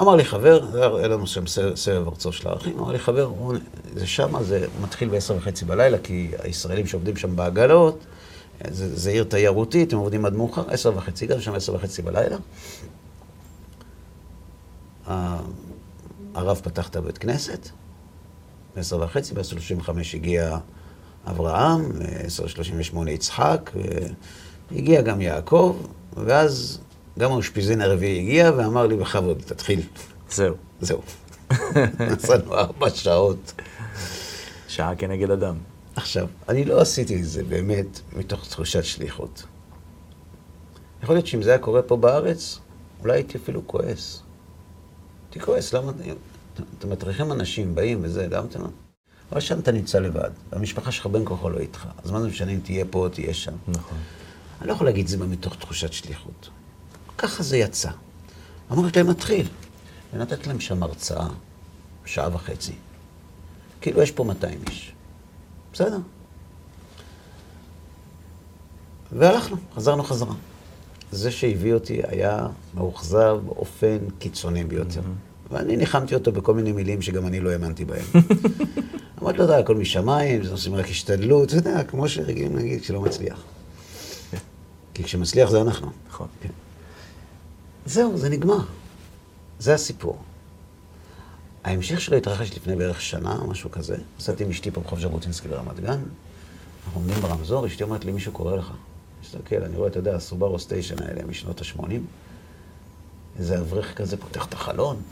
אמר לי חבר, זה היה לנו שם סבב- הרצאות של הערכים, אמר לי חבר, רוני, זה שמה, זה מתחיל בעשר וחצי בלילה, כי הישראלים שעובדים שם בעגלות, זה, זה עיר תיירותית, הם עובדים עד מאוחר, עשר וחצי, גם שם עשר וחצי בלילה. הרב פתח את הבית כנסת, בעשר וחצי, בעשר שלושים וחמש הגיע אברהם, בעשר שלושים ושמונה יצחק, והגיע גם יעקב, ואז גם האושפיזין הרביעי הגיע ואמר לי, בכבוד, תתחיל.
זהו.
זהו. נסענו ארבע שעות.
שעה כנגד אדם.
עכשיו, אני לא עשיתי את זה באמת מתוך תחושת שליחות. יכול להיות שאם זה היה קורה פה בארץ, אולי הייתי אפילו כועס. הייתי כועס, למה... אתם מטריחים אנשים, באים וזה, למה אתם... לא- אבל שם אתה נמצא לבד, והמשפחה שלך בין כוחו לא איתך. אז מה זה משנה אם תהיה פה או תהיה שם?
נכון.
אני לא יכול להגיד את זה מתוך תחושת שליחות. ככה זה יצא. אמרתי להם, מתחיל. ונתת להם שם הרצאה, שעה וחצי. כאילו, יש פה 200 איש. בסדר. והלכנו, חזרנו חזרה. זה שהביא אותי היה מאוכזב באופן קיצוני ביותר. Mm-hmm. ואני ניחמתי אותו בכל מיני מילים שגם אני לא האמנתי בהן. אמרתי לו, אתה יודע, הכל משמיים, זה עושים רק השתדלות, אתה יודע, כמו שרגילים להגיד כשלא מצליח. כן. כי כשמצליח זה אנחנו.
נכון.
כן. זהו, זה נגמר. זה הסיפור. ההמשך שלו התרחש לפני בערך שנה, משהו כזה. נסעתי עם אשתי פה ברחוב ז'בוטינסקי ברמת גן. אנחנו עומדים ברמזור, אשתי אומרת לי, מישהו קורא לך. מסתכל, אני רואה, אתה יודע, הסובארו סטיישן האלה משנות ה-80. איזה אברך כזה פותח את החלון.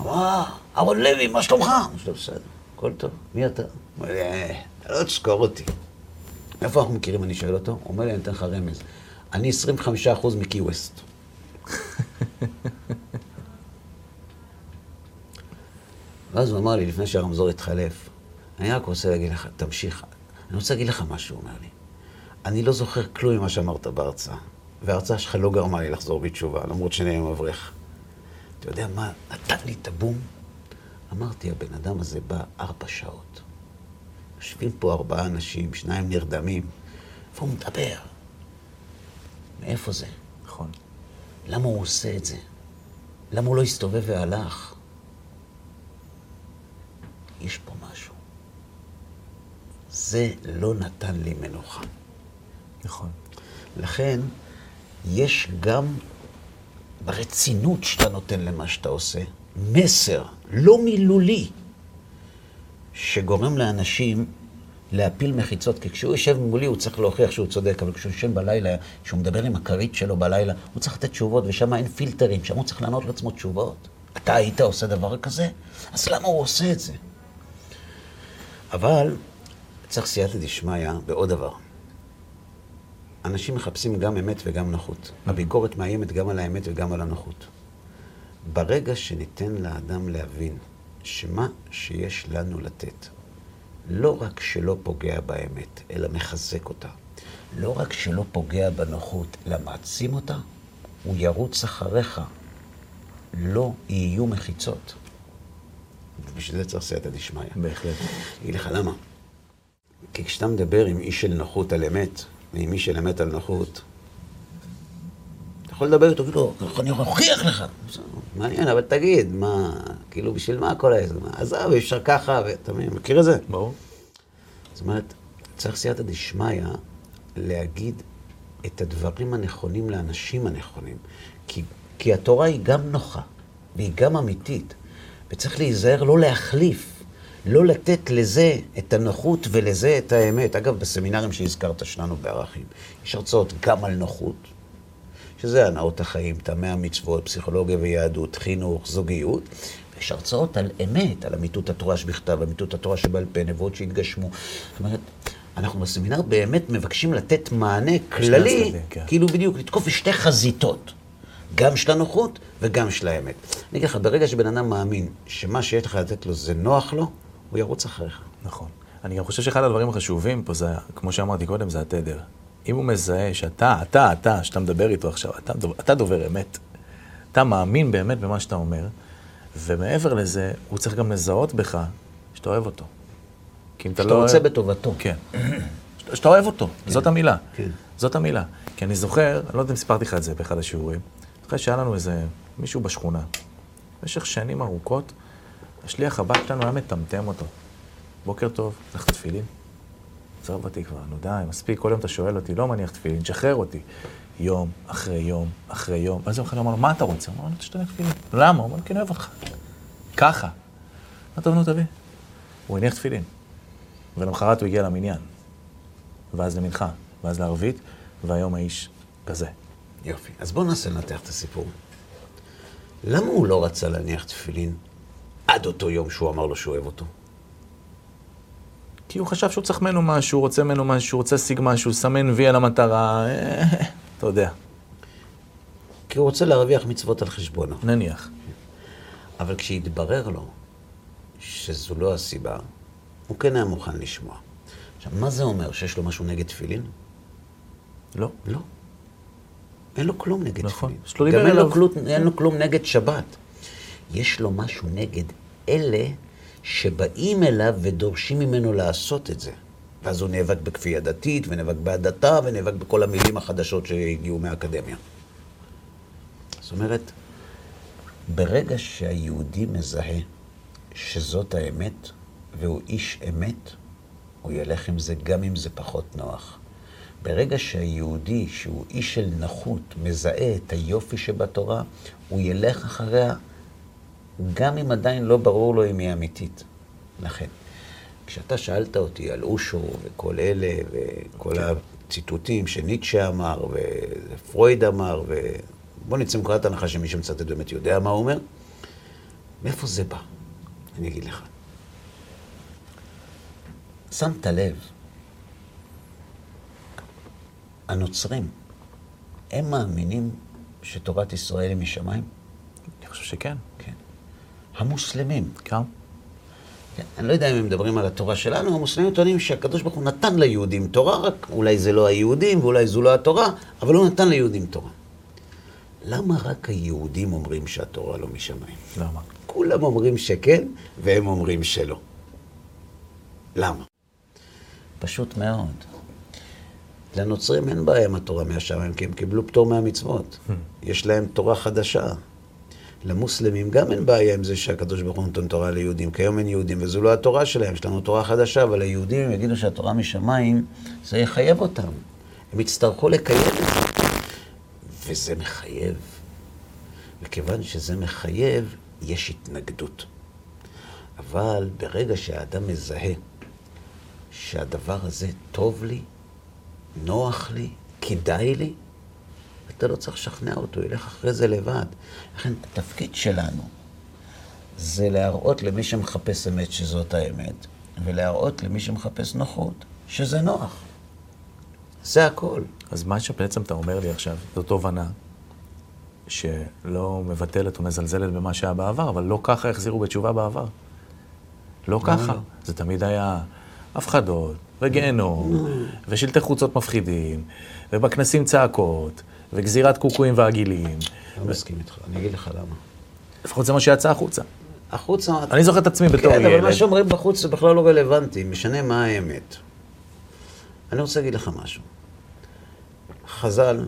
אמר, אהרון לוי, מה שלומך? אמרתי לו, בסדר, הכל טוב, מי אתה? הוא אומר לי, אה, אתה לא תזכור אותי. איפה אנחנו מכירים? אני שואל אותו. הוא אומר לי, אני אתן לך רמז. אני 25% מקי ווסט. ואז הוא אמר לי, לפני שהרמזור התחלף, אני רק רוצה להגיד לך, תמשיך. אני רוצה להגיד לך משהו, הוא אומר לי. אני לא זוכר כלום ממה שאמרת בהרצאה, וההרצאה שלך לא גרמה לי לחזור בתשובה, למרות שאני היום אברך. אתה יודע מה נתן לי את הבום? אמרתי, הבן אדם הזה בא ארבע שעות. יושבים פה ארבעה אנשים, שניים נרדמים, איפה הוא מדבר? מאיפה זה?
נכון.
למה הוא עושה את זה? למה הוא לא הסתובב והלך? יש פה משהו. זה לא נתן לי מנוחה.
נכון.
לכן, יש גם ברצינות שאתה נותן למה שאתה עושה, מסר לא מילולי, שגורם לאנשים להפיל מחיצות, כי כשהוא יושב מולי הוא צריך להוכיח שהוא צודק, אבל כשהוא יושב בלילה, כשהוא מדבר עם הכרית שלו בלילה, הוא צריך לתת תשובות, ושם אין פילטרים, שם הוא צריך לענות לעצמו תשובות. אתה היית עושה דבר כזה? אז למה הוא עושה את זה? אבל צריך סייעתא דשמיא בעוד דבר. אנשים מחפשים גם אמת וגם נוחות. הביקורת מאיימת גם על האמת וגם על הנוחות. ברגע שניתן לאדם להבין שמה שיש לנו לתת, לא רק שלא פוגע באמת, אלא מחזק אותה, לא רק שלא פוגע בנוחות, אלא מעצים אותה, הוא ירוץ אחריך. לא יהיו מחיצות. ובשביל זה צריך סייעתא דשמיא.
בהחלט.
אגיד לך למה. כי כשאתה מדבר עם איש של נוחות על אמת, ועם איש של אמת על נוחות, אתה יכול לדבר איתו, כאילו, אני אוכיח לך. מעניין, אבל תגיד, מה, כאילו, בשביל מה כל העסק? עזוב, אפשר ככה, ואתה מכיר את זה?
ברור.
זאת אומרת, צריך סייעתא דשמיא להגיד את הדברים הנכונים לאנשים הנכונים. כי, כי התורה היא גם נוחה, והיא גם אמיתית, וצריך להיזהר לא להחליף. לא לתת לזה את הנוחות ולזה את האמת. אגב, בסמינרים שהזכרת שלנו בערכים, יש הרצאות גם על נוחות, שזה הנאות החיים, טעמי המצוות, פסיכולוגיה ויהדות, חינוך, זוגיות, ויש הרצאות על אמת, על אמיתות התורה שבכתב, אמיתות התורה שבעל פה, נבואות שהתגשמו. זאת אומרת, אנחנו בסמינר באמת מבקשים לתת מענה כללי, כן. כאילו בדיוק, לתקוף בשתי חזיתות. גם של הנוחות וגם של האמת. אני אגיד לך, ברגע שבן אדם מאמין שמה שיש לך לתת לו זה נוח לו, הוא ירוץ אחריך.
נכון. אני גם חושב שאחד הדברים החשובים פה זה, כמו שאמרתי קודם, זה התדר. אם הוא מזהה שאתה, אתה, אתה, שאתה מדבר איתו עכשיו, אתה, אתה דובר אמת, אתה מאמין באמת במה שאתה אומר, ומעבר לזה, הוא צריך גם לזהות בך שאתה אוהב אותו.
כי אם אתה לא... שאתה רוצה בטובתו.
כן. שאתה אוהב אותו, כן. זאת המילה. כן. זאת המילה. כי אני זוכר, אני לא יודע אם סיפרתי לך את זה באחד השיעורים, אחרי שהיה לנו איזה מישהו בשכונה, במשך שנים ארוכות, השליח הבא שלנו היה מטמטם אותו. בוקר טוב, צריך תפילין? עזוב אותי כבר, נו די, מספיק, כל יום אתה שואל אותי, לא מניח תפילין, תשחרר אותי. יום, אחרי יום, אחרי יום. ואז יום אחד הוא אמר, מה אתה רוצה? הוא אמר, אני רוצה שתניח תפילין. למה? הוא אמר, כי אני אוהב אותך. ככה. מה טוב, נו, תביא. הוא הניח תפילין. ולמחרת הוא הגיע למניין. ואז למנחה, ואז לערבית, והיום האיש כזה.
יופי. אז בואו ננסה לנתח את הסיפור. למה הוא לא רצה להניח תפילין עד אותו יום שהוא אמר לו שהוא אוהב אותו?
כי הוא חשב שהוא צריך ממנו משהו, הוא רוצה ממנו משהו, הוא רוצה להשיג משהו, סמן וי על המטרה, אה, אתה יודע.
כי הוא רוצה להרוויח מצוות על חשבונו.
נניח.
אבל כשהתברר לו שזו לא הסיבה, הוא כן היה מוכן לשמוע. עכשיו, מה זה אומר? שיש לו משהו נגד תפילין?
לא.
לא. אין לו כלום נגד
נכון.
תפילין. גם אין לו, כלום, אין לו כלום נגד שבת. יש לו משהו נגד אלה שבאים אליו ודורשים ממנו לעשות את זה. ואז הוא נאבק בכפייה דתית, ונאבק בהדתה, ונאבק בכל המילים החדשות שהגיעו מהאקדמיה. זאת אומרת, ברגע שהיהודי מזהה שזאת האמת, והוא איש אמת, הוא ילך עם זה גם אם זה פחות נוח. ברגע שהיהודי, שהוא איש של נחות, מזהה את היופי שבתורה, הוא ילך אחריה, גם אם עדיין לא ברור לו אם היא אמיתית. לכן, כשאתה שאלת אותי על אושו וכל אלה, וכל. הציטוטים שניטשה אמר, ופרויד אמר, ו... בוא נצא מנקודת הנחה שמי שמצטט באמת יודע מה הוא אומר. מאיפה זה בא? אני אגיד לך. שמת לב, הנוצרים, הם מאמינים שתורת ישראל היא משמיים?
אני חושב שכן.
כן. המוסלמים. כן, אני לא יודע אם הם מדברים על התורה שלנו, המוסלמים טוענים שהקדוש ברוך הוא נתן ליהודים תורה, רק אולי זה לא היהודים ואולי זו לא התורה, אבל הוא נתן ליהודים תורה. למה רק היהודים אומרים שהתורה לא משמיים?
למה?
כולם אומרים שכן, והם אומרים שלא. למה? פשוט מאוד. לנוצרים אין בעיה עם התורה מהשמיים, כי הם קיבלו פטור מהמצוות. Hmm. יש להם תורה חדשה. למוסלמים גם אין בעיה עם זה שהקדוש ברוך הוא נותן תורה ליהודים, כי היום אין יהודים, וזו לא התורה שלהם, יש לנו תורה חדשה, אבל היהודים, הם יגידו שהתורה משמיים, זה יחייב אותם. הם יצטרכו לקיים את זה. וזה מחייב. וכיוון שזה מחייב, יש התנגדות. אבל ברגע שהאדם מזהה שהדבר הזה טוב לי, נוח לי, כדאי לי, אתה לא צריך לשכנע אותו, הוא ילך אחרי זה לבד. לכן התפקיד שלנו זה להראות למי שמחפש אמת שזאת האמת, ולהראות למי שמחפש נוחות שזה נוח. זה הכל.
אז מה שבעצם אתה אומר לי עכשיו, זו תובנה שלא מבטלת או מזלזלת במה שהיה בעבר, אבל לא ככה החזירו בתשובה בעבר. לא ככה. זה תמיד היה הפחדות, וגיהנום, ושלטי חוצות מפחידים, ובכנסים צעקות, וגזירת קוקואים ועגילים.
לא מסכים איתך, אני אגיד לך למה.
לפחות זה מה שיצא החוצה.
החוצה...
אני זוכר את עצמי בתור ילד.
כן, אבל מה שאומרים בחוץ זה בכלל לא רלוונטי, משנה מה האמת. אני רוצה להגיד לך משהו. חז"ל,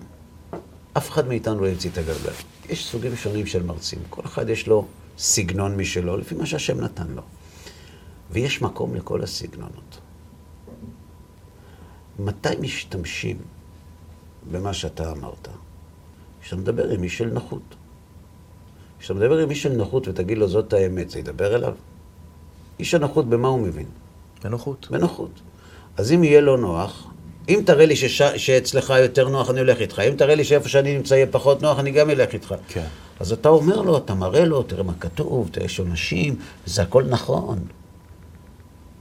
אף אחד מאיתנו לא המציא את הגלגל. יש סוגים שונים של מרצים, כל אחד יש לו סגנון משלו, לפי מה שהשם נתן לו. ויש מקום לכל הסגנונות. מתי משתמשים במה שאתה אמרת? כשאתה מדבר עם איש של נוחות. כשאתה מדבר עם איש של נוחות ותגיד לו זאת האמת, זה ידבר אליו? איש הנוחות, במה הוא מבין?
בנוחות.
בנוחות. אז אם יהיה לו נוח, אם תראה לי שש... שאצלך יותר נוח, אני הולך איתך. אם תראה לי שאיפה שאני נמצא יהיה פחות נוח, אני גם אלך איתך.
כן.
אז אתה אומר לו, אתה מראה לו, תראה מה כתוב, תראה יש עונשים, זה הכל נכון.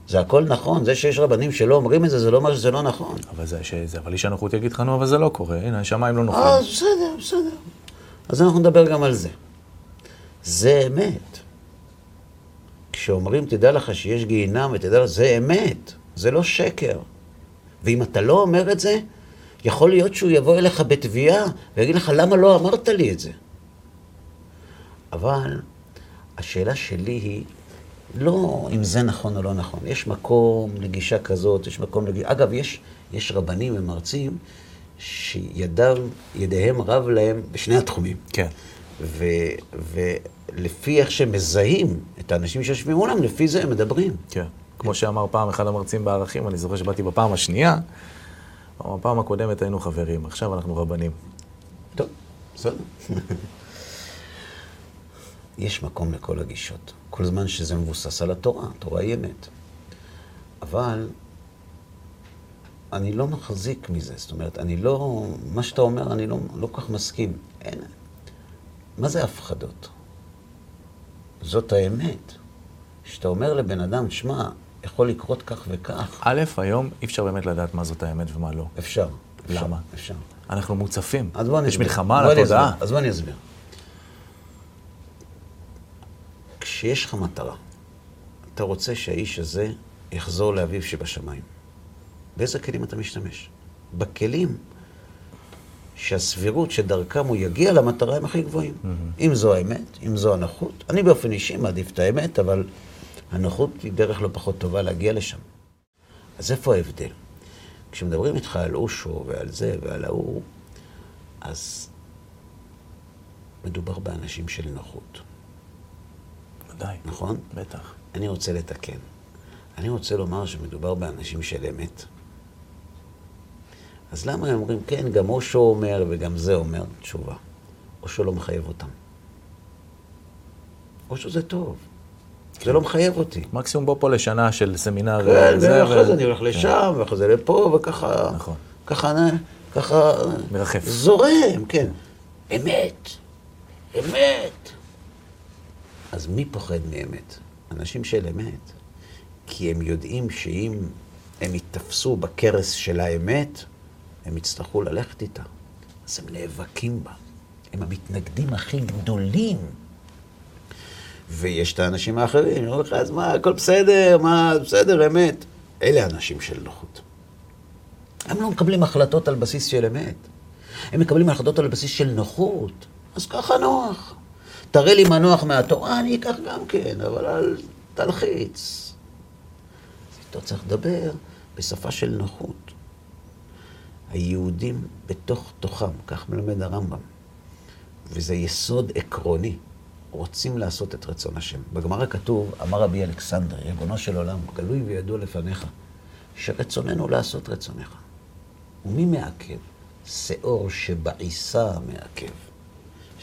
זה הכל נכון, זה שיש רבנים שלא אומרים את זה, זה לא אומר שזה לא נכון.
אבל זה, שזה, אבל איש הנוחות יגיד לך, נו, אבל זה לא קורה, הנה, השמיים לא נוחים.
אה, בסדר, בסדר. אז אנחנו נדבר גם על זה. זה אמת. כשאומרים, תדע לך שיש גיהינם, ותדע לך, זה אמת, זה לא שקר. ואם אתה לא אומר את זה, יכול להיות שהוא יבוא אליך בתביעה ויגיד לך, למה לא אמרת לי את זה? אבל השאלה שלי היא, לא אם זה נכון או לא נכון. יש מקום לגישה כזאת, יש מקום לגישה... אגב, יש, יש רבנים ומרצים שידיהם רב להם בשני התחומים.
כן.
ו, ולפי איך שהם מזהים את האנשים שיושבים מולם, לפי זה הם מדברים.
כן. כמו שאמר פעם אחד המרצים בערכים, אני זוכר שבאתי בפעם השנייה, בפעם הקודמת היינו חברים, עכשיו אנחנו רבנים.
טוב, בסדר. יש מקום לכל הגישות, כל זמן שזה מבוסס על התורה, התורה היא אמת. אבל אני לא מחזיק מזה, זאת אומרת, אני לא, מה שאתה אומר, אני לא, לא כך מסכים. אין, מה זה הפחדות? זאת האמת. כשאתה אומר לבן אדם, שמע, יכול לקרות כך וכך.
א', היום אי אפשר באמת לדעת מה זאת האמת ומה לא.
אפשר.
למה?
אפשר.
אנחנו מוצפים. יש מלחמה על התודעה.
אז בוא אני אסביר. כשיש לך מטרה, אתה רוצה שהאיש הזה יחזור לאביו שבשמיים. באיזה כלים אתה משתמש? בכלים שהסבירות שדרכם הוא יגיע למטרה הם הכי גבוהים. Mm-hmm. אם זו האמת, אם זו הנוחות. אני באופן אישי מעדיף את האמת, אבל הנוחות היא דרך לא פחות טובה להגיע לשם. אז איפה ההבדל? כשמדברים איתך על אושו ועל זה ועל ההוא, אז מדובר באנשים של נוחות.
ודאי.
נכון?
בטח.
אני רוצה לתקן. אני רוצה לומר שמדובר באנשים של אמת. אז למה הם אומרים, כן, גם אושו אומר וגם זה אומר? תשובה. אושו לא מחייב אותם. אושו זה טוב. זה לא מחייב אותי.
מקסימום בוא פה לשנה של סמינר.
כן, ואחרי זה אני הולך לשם, ואחרי זה לפה, וככה...
נכון.
ככה, ככה...
מרחף.
זורם, כן. אמת. אמת. אז מי פוחד מאמת? אנשים של אמת. כי הם יודעים שאם הם ייתפסו בכרס של האמת, הם יצטרכו ללכת איתה. אז הם נאבקים בה. הם המתנגדים הכי גדולים. ויש את האנשים האחרים, אומרים לך, אז מה, הכל בסדר, מה, בסדר, אמת. אלה אנשים של נוחות. הם לא מקבלים החלטות על בסיס של אמת. הם מקבלים החלטות על בסיס של נוחות. אז ככה נוח. תראה לי מנוח מהתורה, אני אקח גם כן, אבל אל תלחיץ. איתו צריך לדבר בשפה של נוחות. היהודים בתוך תוכם, כך מלמד הרמב"ם, וזה יסוד עקרוני, רוצים לעשות את רצון השם. בגמרא כתוב, אמר רבי אלכסנדר, ריבונו של עולם, גלוי וידוע לפניך, שרצוננו לעשות רצונך. ומי מעכב? שאור שבעיסה מעכב.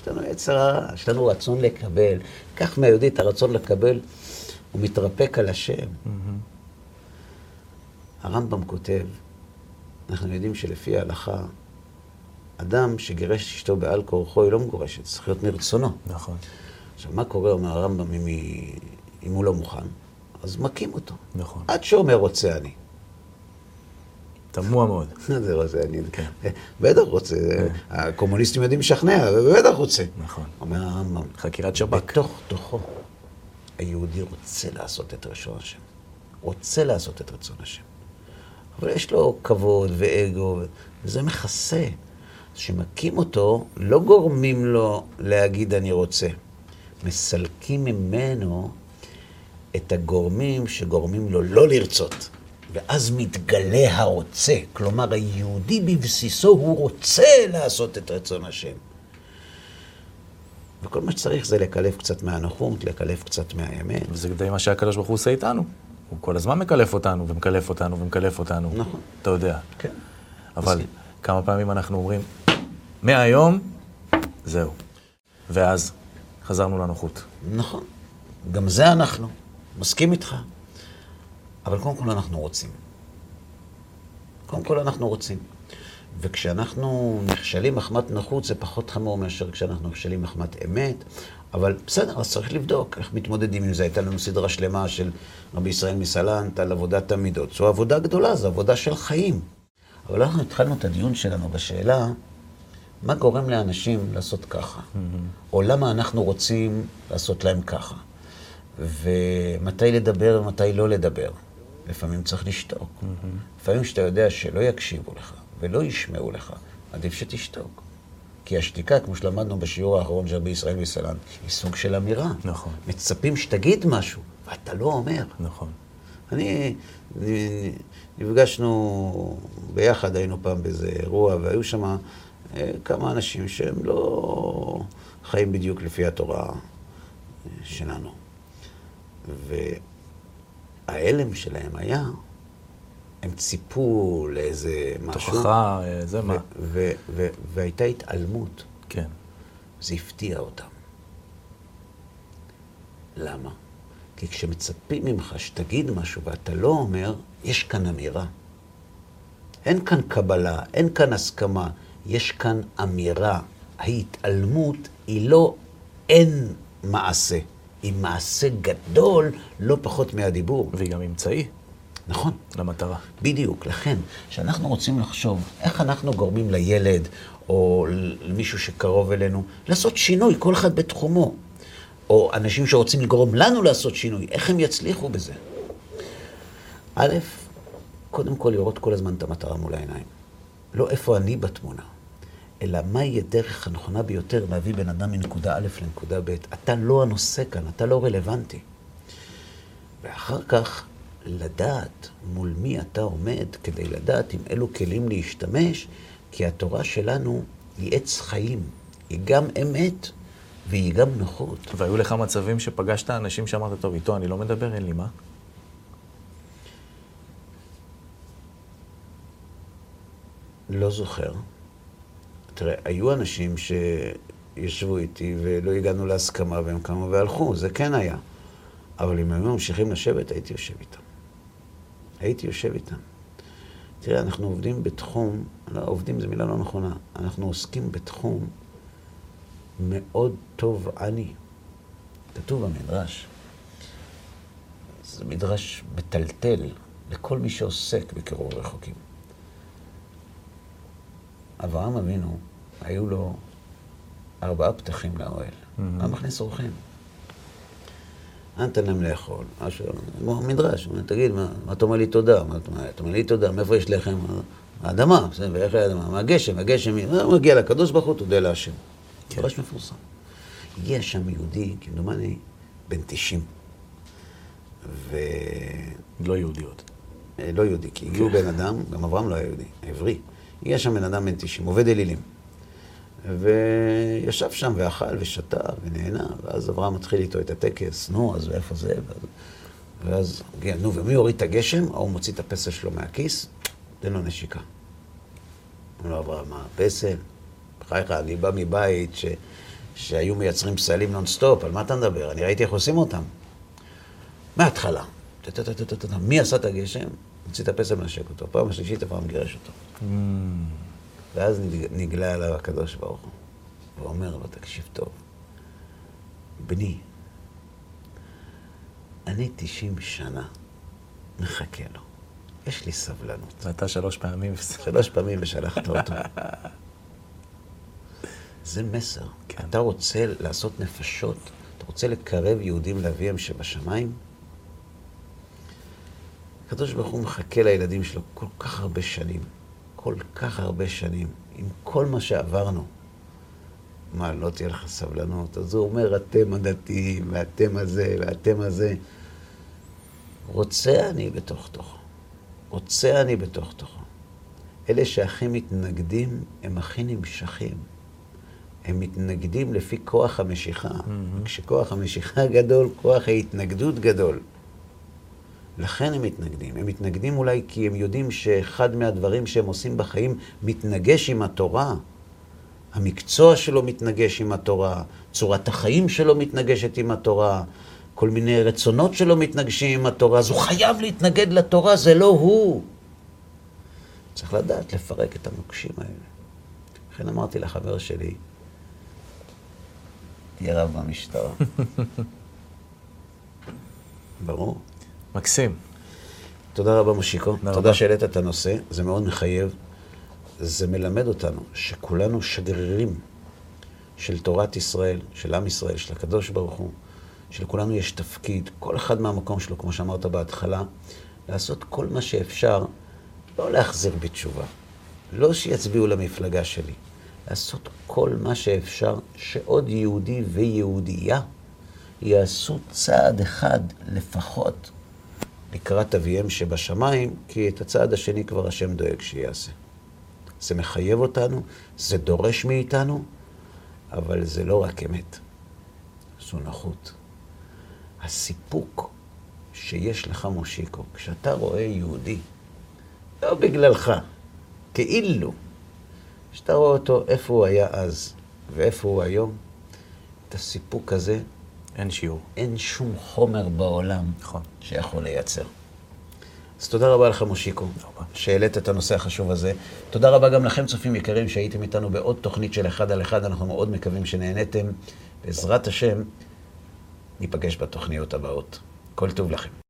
יש לנו יצר הרע, יש לנו רצון לקבל. קח מהיהודי את הרצון לקבל, הוא מתרפק על השם. Mm-hmm. הרמב"ם כותב, אנחנו יודעים שלפי ההלכה, אדם שגירש אשתו בעל כורחו, היא לא מגורשת, צריך להיות מרצונו.
נכון.
עכשיו, מה קורה, אומר הרמב"ם, אם, אם הוא לא מוכן? אז מכים אותו.
נכון.
עד שאומר רוצה אני.
תמוה מאוד.
זה רוצה אני. כן. בטח רוצה. כן. הקומוניסטים יודעים לשכנע, ובטח רוצה.
נכון.
אומר הרמב"ם.
חקירת שב"כ.
בתוך תוכו, היהודי רוצה לעשות את רצון השם. רוצה לעשות את רצון השם. אבל יש לו כבוד ואגו, וזה מכסה. כשמכים אותו, לא גורמים לו להגיד אני רוצה. מסלקים ממנו את הגורמים שגורמים לו לא לרצות. ואז מתגלה הרוצה. כלומר, היהודי בבסיסו הוא רוצה לעשות את רצון השם. וכל מה שצריך זה לקלף קצת מהנוחות, לקלף קצת מהאמת.
וזה די מה שהקדוש ברוך הוא עושה איתנו. הוא כל הזמן מקלף אותנו, ומקלף אותנו, ומקלף אותנו.
נכון.
אתה יודע.
כן.
אבל מסכים. כמה פעמים אנחנו אומרים, מהיום, זהו. ואז חזרנו לנוחות.
נכון. גם זה אנחנו. מסכים איתך. אבל קודם כל אנחנו רוצים. קודם כל אנחנו רוצים. וכשאנחנו נכשלים מחמת נוחות זה פחות חמור מאשר כשאנחנו נכשלים מחמת אמת. אבל בסדר, אז צריך לבדוק איך מתמודדים עם זה. הייתה לנו סדרה שלמה של רבי ישראל מסלנט על עבודת המידות. זו עבודה גדולה, זו עבודה של חיים. אבל אנחנו התחלנו את הדיון שלנו בשאלה, מה גורם לאנשים לעשות ככה? Mm-hmm. או למה אנחנו רוצים לעשות להם ככה? ומתי לדבר ומתי לא לדבר? לפעמים צריך לשתוק. Mm-hmm. לפעמים כשאתה יודע שלא יקשיבו לך ולא ישמעו לך, עדיף שתשתוק. כי השתיקה, כמו שלמדנו בשיעור האחרון של רבי ישראל מסלן, היא סוג של אמירה.
נכון.
מצפים שתגיד משהו, ואתה לא אומר.
נכון.
אני, נפגשנו ביחד, היינו פעם באיזה אירוע, והיו שם אה, כמה אנשים שהם לא חיים בדיוק לפי התורה אה, שלנו. וההלם שלהם היה, הם ציפו לאיזה משהו.
תוכחה, זה מה.
והייתה התעלמות.
כן.
זה הפתיע אותם. למה? כי כשמצפים ממך שתגיד משהו ואתה לא אומר, יש כאן אמירה. אין כאן קבלה, אין כאן הסכמה, יש כאן אמירה. ההתעלמות היא לא אין מעשה, היא מעשה גדול, לא פחות מהדיבור.
והיא גם אמצעי.
נכון.
למטרה.
בדיוק. לכן, כשאנחנו רוצים לחשוב איך אנחנו גורמים לילד או למישהו שקרוב אלינו לעשות שינוי, כל אחד בתחומו, או אנשים שרוצים לגרום לנו לעשות שינוי, איך הם יצליחו בזה? א', קודם כל לראות כל הזמן את המטרה מול העיניים. לא איפה אני בתמונה, אלא מהי הדרך הנכונה ביותר להביא בן אדם מנקודה א' לנקודה ב'. אתה לא הנושא כאן, אתה לא רלוונטי. ואחר כך, לדעת מול מי אתה עומד, כדי לדעת עם אילו כלים להשתמש, כי התורה שלנו היא עץ חיים, היא גם אמת והיא גם נוחות.
והיו לך מצבים שפגשת אנשים שאמרת, טוב, איתו אני לא מדבר, אין לי מה?
לא זוכר. תראה, היו אנשים שישבו איתי ולא הגענו להסכמה והם קמו והלכו, זה כן היה. אבל אם היו ממשיכים לשבת, הייתי יושב איתם. הייתי יושב איתם. תראה, אנחנו עובדים בתחום, לא, עובדים זו מילה לא נכונה, אנחנו עוסקים בתחום מאוד טוב אני. כתוב במדרש. זה מדרש מטלטל לכל מי שעוסק בקירוב רחוקים. אברהם אבינו, היו לו ארבעה פתחים לאוהל. Mm-hmm. היה מכניס אורחים. נותן להם לאכול, משהו, כמו מדרש, הוא אומר, תגיד, מה, מה אתה אומר לי תודה? מה אתה אומר לי תודה? מאיפה יש לחם? האדמה, בסדר, ואיך האדמה? מהגשם, הגשם, הוא מגיע לקדוש ברוך הוא, תודה להשם. כן. מדרש מפורסם. הגיע שם יהודי, כמדומני, בן 90.
ו... לא יהודי עוד.
אה, לא יהודי, כי הגיעו כן. בן אדם, גם אברהם לא היה יהודי, עברי. הגיע שם בן אדם בן 90, עובד אלילים. וישב שם ואכל ושתה ונהנה, ואז אברהם מתחיל איתו את הטקס, נו, אז איפה זה? ואז, הגיע, נו, ומי הוריד את הגשם? ההוא מוציא את הפסל שלו מהכיס, תן לו נשיקה. אמר לו, אברהם, מה, פסל? בחייך, אני בא מבית ש... שהיו מייצרים פסלים נונסטופ, על מה אתה מדבר? אני ראיתי איך עושים אותם. מההתחלה. מי עשה את הגשם? הוציא את הפסל ומנשק אותו. פעם השלישית, הפעם גירש אותו. Mm. ואז נגלה עליו הקדוש ברוך הוא, ואומר לו, תקשיב טוב, בני, אני תשעים שנה מחכה לו. יש לי סבלנות.
ואתה שלוש פעמים.
שלוש פעמים ושלחת אותו. זה מסר. כן. אתה רוצה לעשות נפשות, אתה רוצה לקרב יהודים לאביהם שבשמיים? הקדוש ברוך הוא מחכה לילדים שלו כל כך הרבה שנים, כל כך הרבה שנים, עם כל מה שעברנו. מה, לא תהיה לך סבלנות? אז הוא אומר, אתם הדתיים, ואתם הזה, ואתם הזה. רוצה אני בתוך תוכו. רוצה אני בתוך תוכו. אלה שהכי מתנגדים, הם הכי נמשכים. הם מתנגדים לפי כוח המשיכה. Mm-hmm. כשכוח המשיכה גדול, כוח ההתנגדות גדול. לכן הם מתנגדים. הם מתנגדים אולי כי הם יודעים שאחד מהדברים שהם עושים בחיים מתנגש עם התורה. המקצוע שלו מתנגש עם התורה, צורת החיים שלו מתנגשת עם התורה, כל מיני רצונות שלו מתנגשים עם התורה, אז הוא חייב להתנגד לתורה, זה לא הוא. צריך לדעת לפרק את המוקשים האלה. לכן אמרתי לחבר שלי, תהיה רב במשטרה. ברור.
מקסים.
תודה רבה, מושיקו. תודה, תודה שהעלית את הנושא, זה מאוד מחייב. זה מלמד אותנו שכולנו שגרירים של תורת ישראל, של עם ישראל, של הקדוש ברוך הוא, שלכולנו יש תפקיד, כל אחד מהמקום שלו, כמו שאמרת בהתחלה, לעשות כל מה שאפשר, לא להחזיר בתשובה, לא שיצביעו למפלגה שלי, לעשות כל מה שאפשר שעוד יהודי ויהודייה יעשו צעד אחד לפחות לקראת אביהם שבשמיים, כי את הצעד השני כבר השם דואג שיעשה. זה מחייב אותנו, זה דורש מאיתנו, אבל זה לא רק אמת, זו נחות. הסיפוק שיש לך, מושיקו, כשאתה רואה יהודי, לא בגללך, כאילו, כשאתה רואה אותו, איפה הוא היה אז ואיפה הוא היום, את הסיפוק הזה,
אין שיעור.
אין שום חומר בעולם נכון. שיכול לייצר. אז תודה רבה לך, מושיקו, שהעלית את הנושא החשוב הזה. תודה רבה גם לכם, צופים יקרים, שהייתם איתנו בעוד תוכנית של אחד על אחד. אנחנו מאוד מקווים שנהניתם. בעזרת השם, ניפגש בתוכניות הבאות. כל טוב לכם.